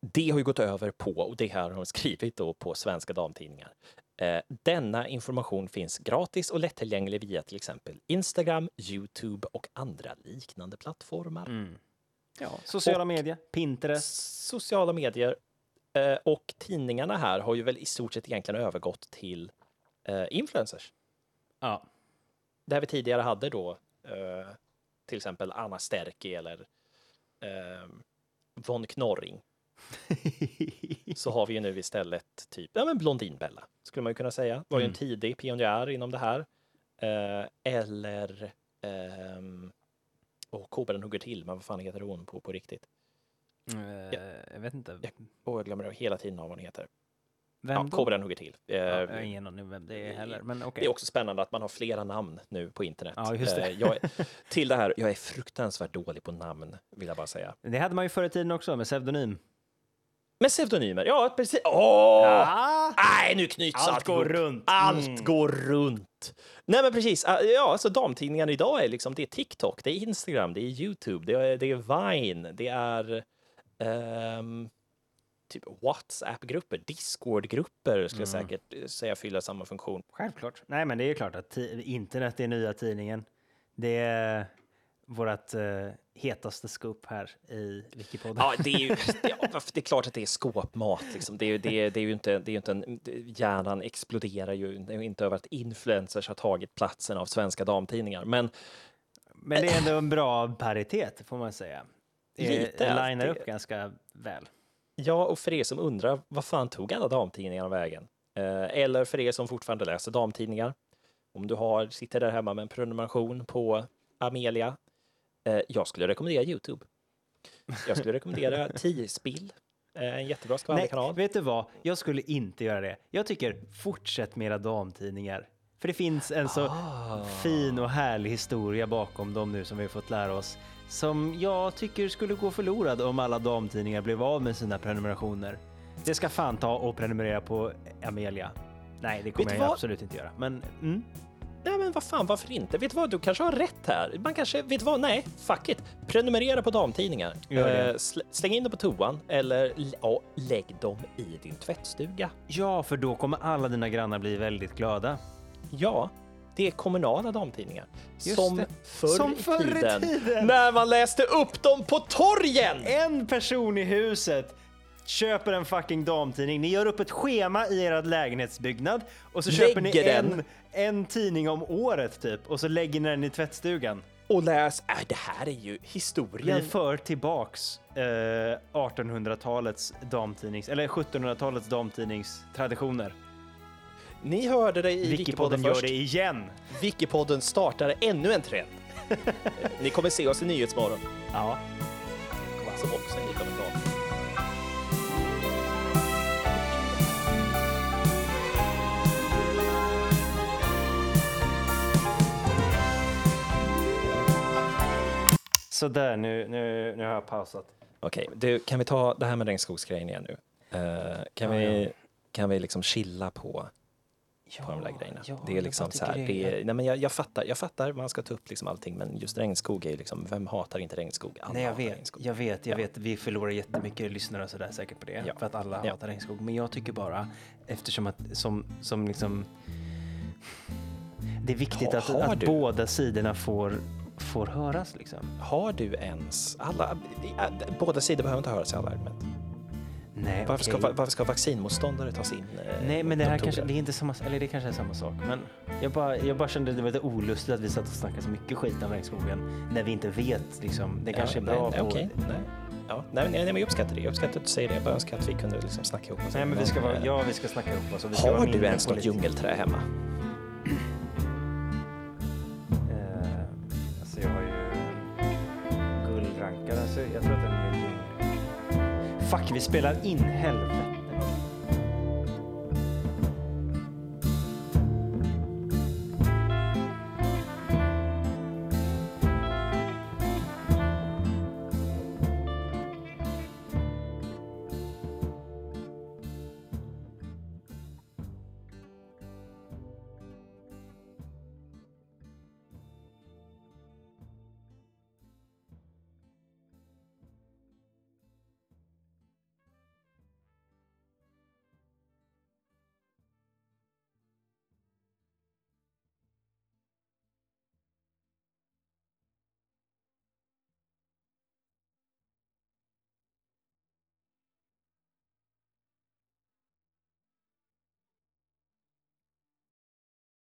det har ju gått över på, och det här har de skrivit då på svenska damtidningar. Eh, denna information finns gratis och lättillgänglig via till exempel Instagram, Youtube och andra liknande plattformar. Mm. Ja, sociala Och- medier, Pinterest. Sociala medier eh, och tidningarna här har ju väl i stort sett egentligen övergått till eh, influencers. Ja. Där vi tidigare hade då eh, till exempel Anna Sterki eller eh, Von Knorring [laughs] så har vi ju nu istället typ, ja men Blondinbella skulle man ju kunna säga. Var ju en Mm. tidig pionjär inom det här. Eh, eller ehm, och Kobran hugger till, men vad fan heter hon på, på riktigt? Eh, Jag vet inte. Och jag glömmer hela tiden av vad hon heter. Vem ja, då? Kobran hugger till. Eh, Ja, jag har ingen aning om vem det är heller, men okej. Det är också spännande att man har flera namn nu på internet. Ja, just det. Eh, jag är, [laughs] till det här, jag är fruktansvärt dålig på namn, vill jag bara säga. Det hade man ju förr i tiden också med pseudonym. Men pseudonymer, ja precis. Åh! Nej, nu knyts Allt allt, går runt. Allt Mm. går runt. Nej, men precis. Ah, Ja, alltså damtidningarna idag är liksom, det är TikTok, det är Instagram, det är YouTube, det är, det är Vine, det är ehm, typ WhatsApp-grupper, Discord-grupper skulle Mm. säkert eh, säga fyller samma funktion. Självklart. Nej, men det är klart att internet är nya tidningen. Det är vårt eh, hetaste scoop här i Wikipodden. Ja, det är ju ja, det är klart att det är skåpmat. Liksom. Det, är, det, är, det är ju inte, det är inte en, hjärnan exploderar ju inte över att influencers har tagit platsen av svenska damtidningar. Men Men det är ändå en bra paritet, får man säga. Det Lite, linar det- upp ganska väl. ja, och för er som undrar, vad fan tog alla damtidningarna vägen? Eh, eller för er som fortfarande läser damtidningar, om du har, sitter där hemma med en prenumeration på Amelia, eh, jag skulle rekommendera Youtube. Jag skulle rekommendera [laughs] Tiospill, eh, en jättebra Nej, skvallerkanal. vet du vad? Jag skulle inte göra det. Jag tycker fortsätt med era damtidningar. För det finns en så Ah. fin och härlig historia bakom dem nu som vi fått lära oss. Som jag tycker skulle gå förlorad om alla damtidningar blev av med sina prenumerationer. Det ska fan ta och prenumerera på Amelia. Nej, det kommer Vet jag absolut inte göra. Men mm, Nej men vad fan, varför inte? Vet du vad, du kanske har rätt här. Man kanske, vet du vad, nej, fuck it. Prenumerera på damtidningar. Eh, sl- släng in dem på toan eller ja, lägg dem i din tvättstuga. ja, för då kommer alla dina grannar bli väldigt glada. Ja, det är kommunala damtidningar. Just som det. förr, Som förr i tiden, tiden. När man läste upp dem på torgen! En person i huset köper en fucking damtidning. Ni gör upp ett schema i er lägenhetsbyggnad och så köper ni Lägger en, den. en tidning om året typ och så lägger ni den i tvättstugan. Och läs, äh, det här är ju Vi historien. för tillbaks eh, 1800-talets damtidnings eller 1700-talets damtidningstraditioner. Ni hörde det i Wikipodden Wikipodden gör först. det igen. Wikipodden startade ännu en trend. [laughs] Ni kommer se oss i Nyhetsmorgon. Ja. Som också en dam. Så där, nu, nu, nu har jag pausat. Okej, du, kan vi ta det här med regnskogsgrejen igen nu? Eh, kan, Ja, vi, kan vi liksom chilla på, på de där grejerna? ja, det är liksom så här, det är, nej men jag, jag fattar, jag fattar, man ska ta upp liksom allting, men just regnskog är ju liksom, vem hatar inte regnskog? Alla Nej, jag vet, regnskog. jag vet, jag Ja. vet. Vi förlorar jättemycket lyssnare och sådär säkert på det. Ja. För att alla Ja. hatar regnskog. Men jag tycker bara, eftersom att som, som liksom... Det är viktigt Ha- att, att du? båda sidorna får, får höras liksom. Har du ens, alla, båda sidor behöver inte höra sig alla argument. Nej, Varför ska, okej. va- varför ska vaccinmotståndare tas in? eh, Nej, men det här kanske, det är inte samma, eller det kanske är samma sak. Men jag bara, jag bara kände det var lite olustigt att vi satt och snackade så mycket skit om regnskogen när vi inte vet liksom. Det kanske är bra nej, på... Okej, nej. Ja, nej, nej, men jag uppskattar det. Jag uppskattar att du säger det. Jag bara önskar att vi kunde liksom snacka ihop oss. Nej, men vi ska vara, ja, vi ska snacka ihop oss. och vi ska Har du ens något djungelträ hemma? Eh, alltså jag har ju guldrankare, så jag Fuck, vi spelar in, helvete.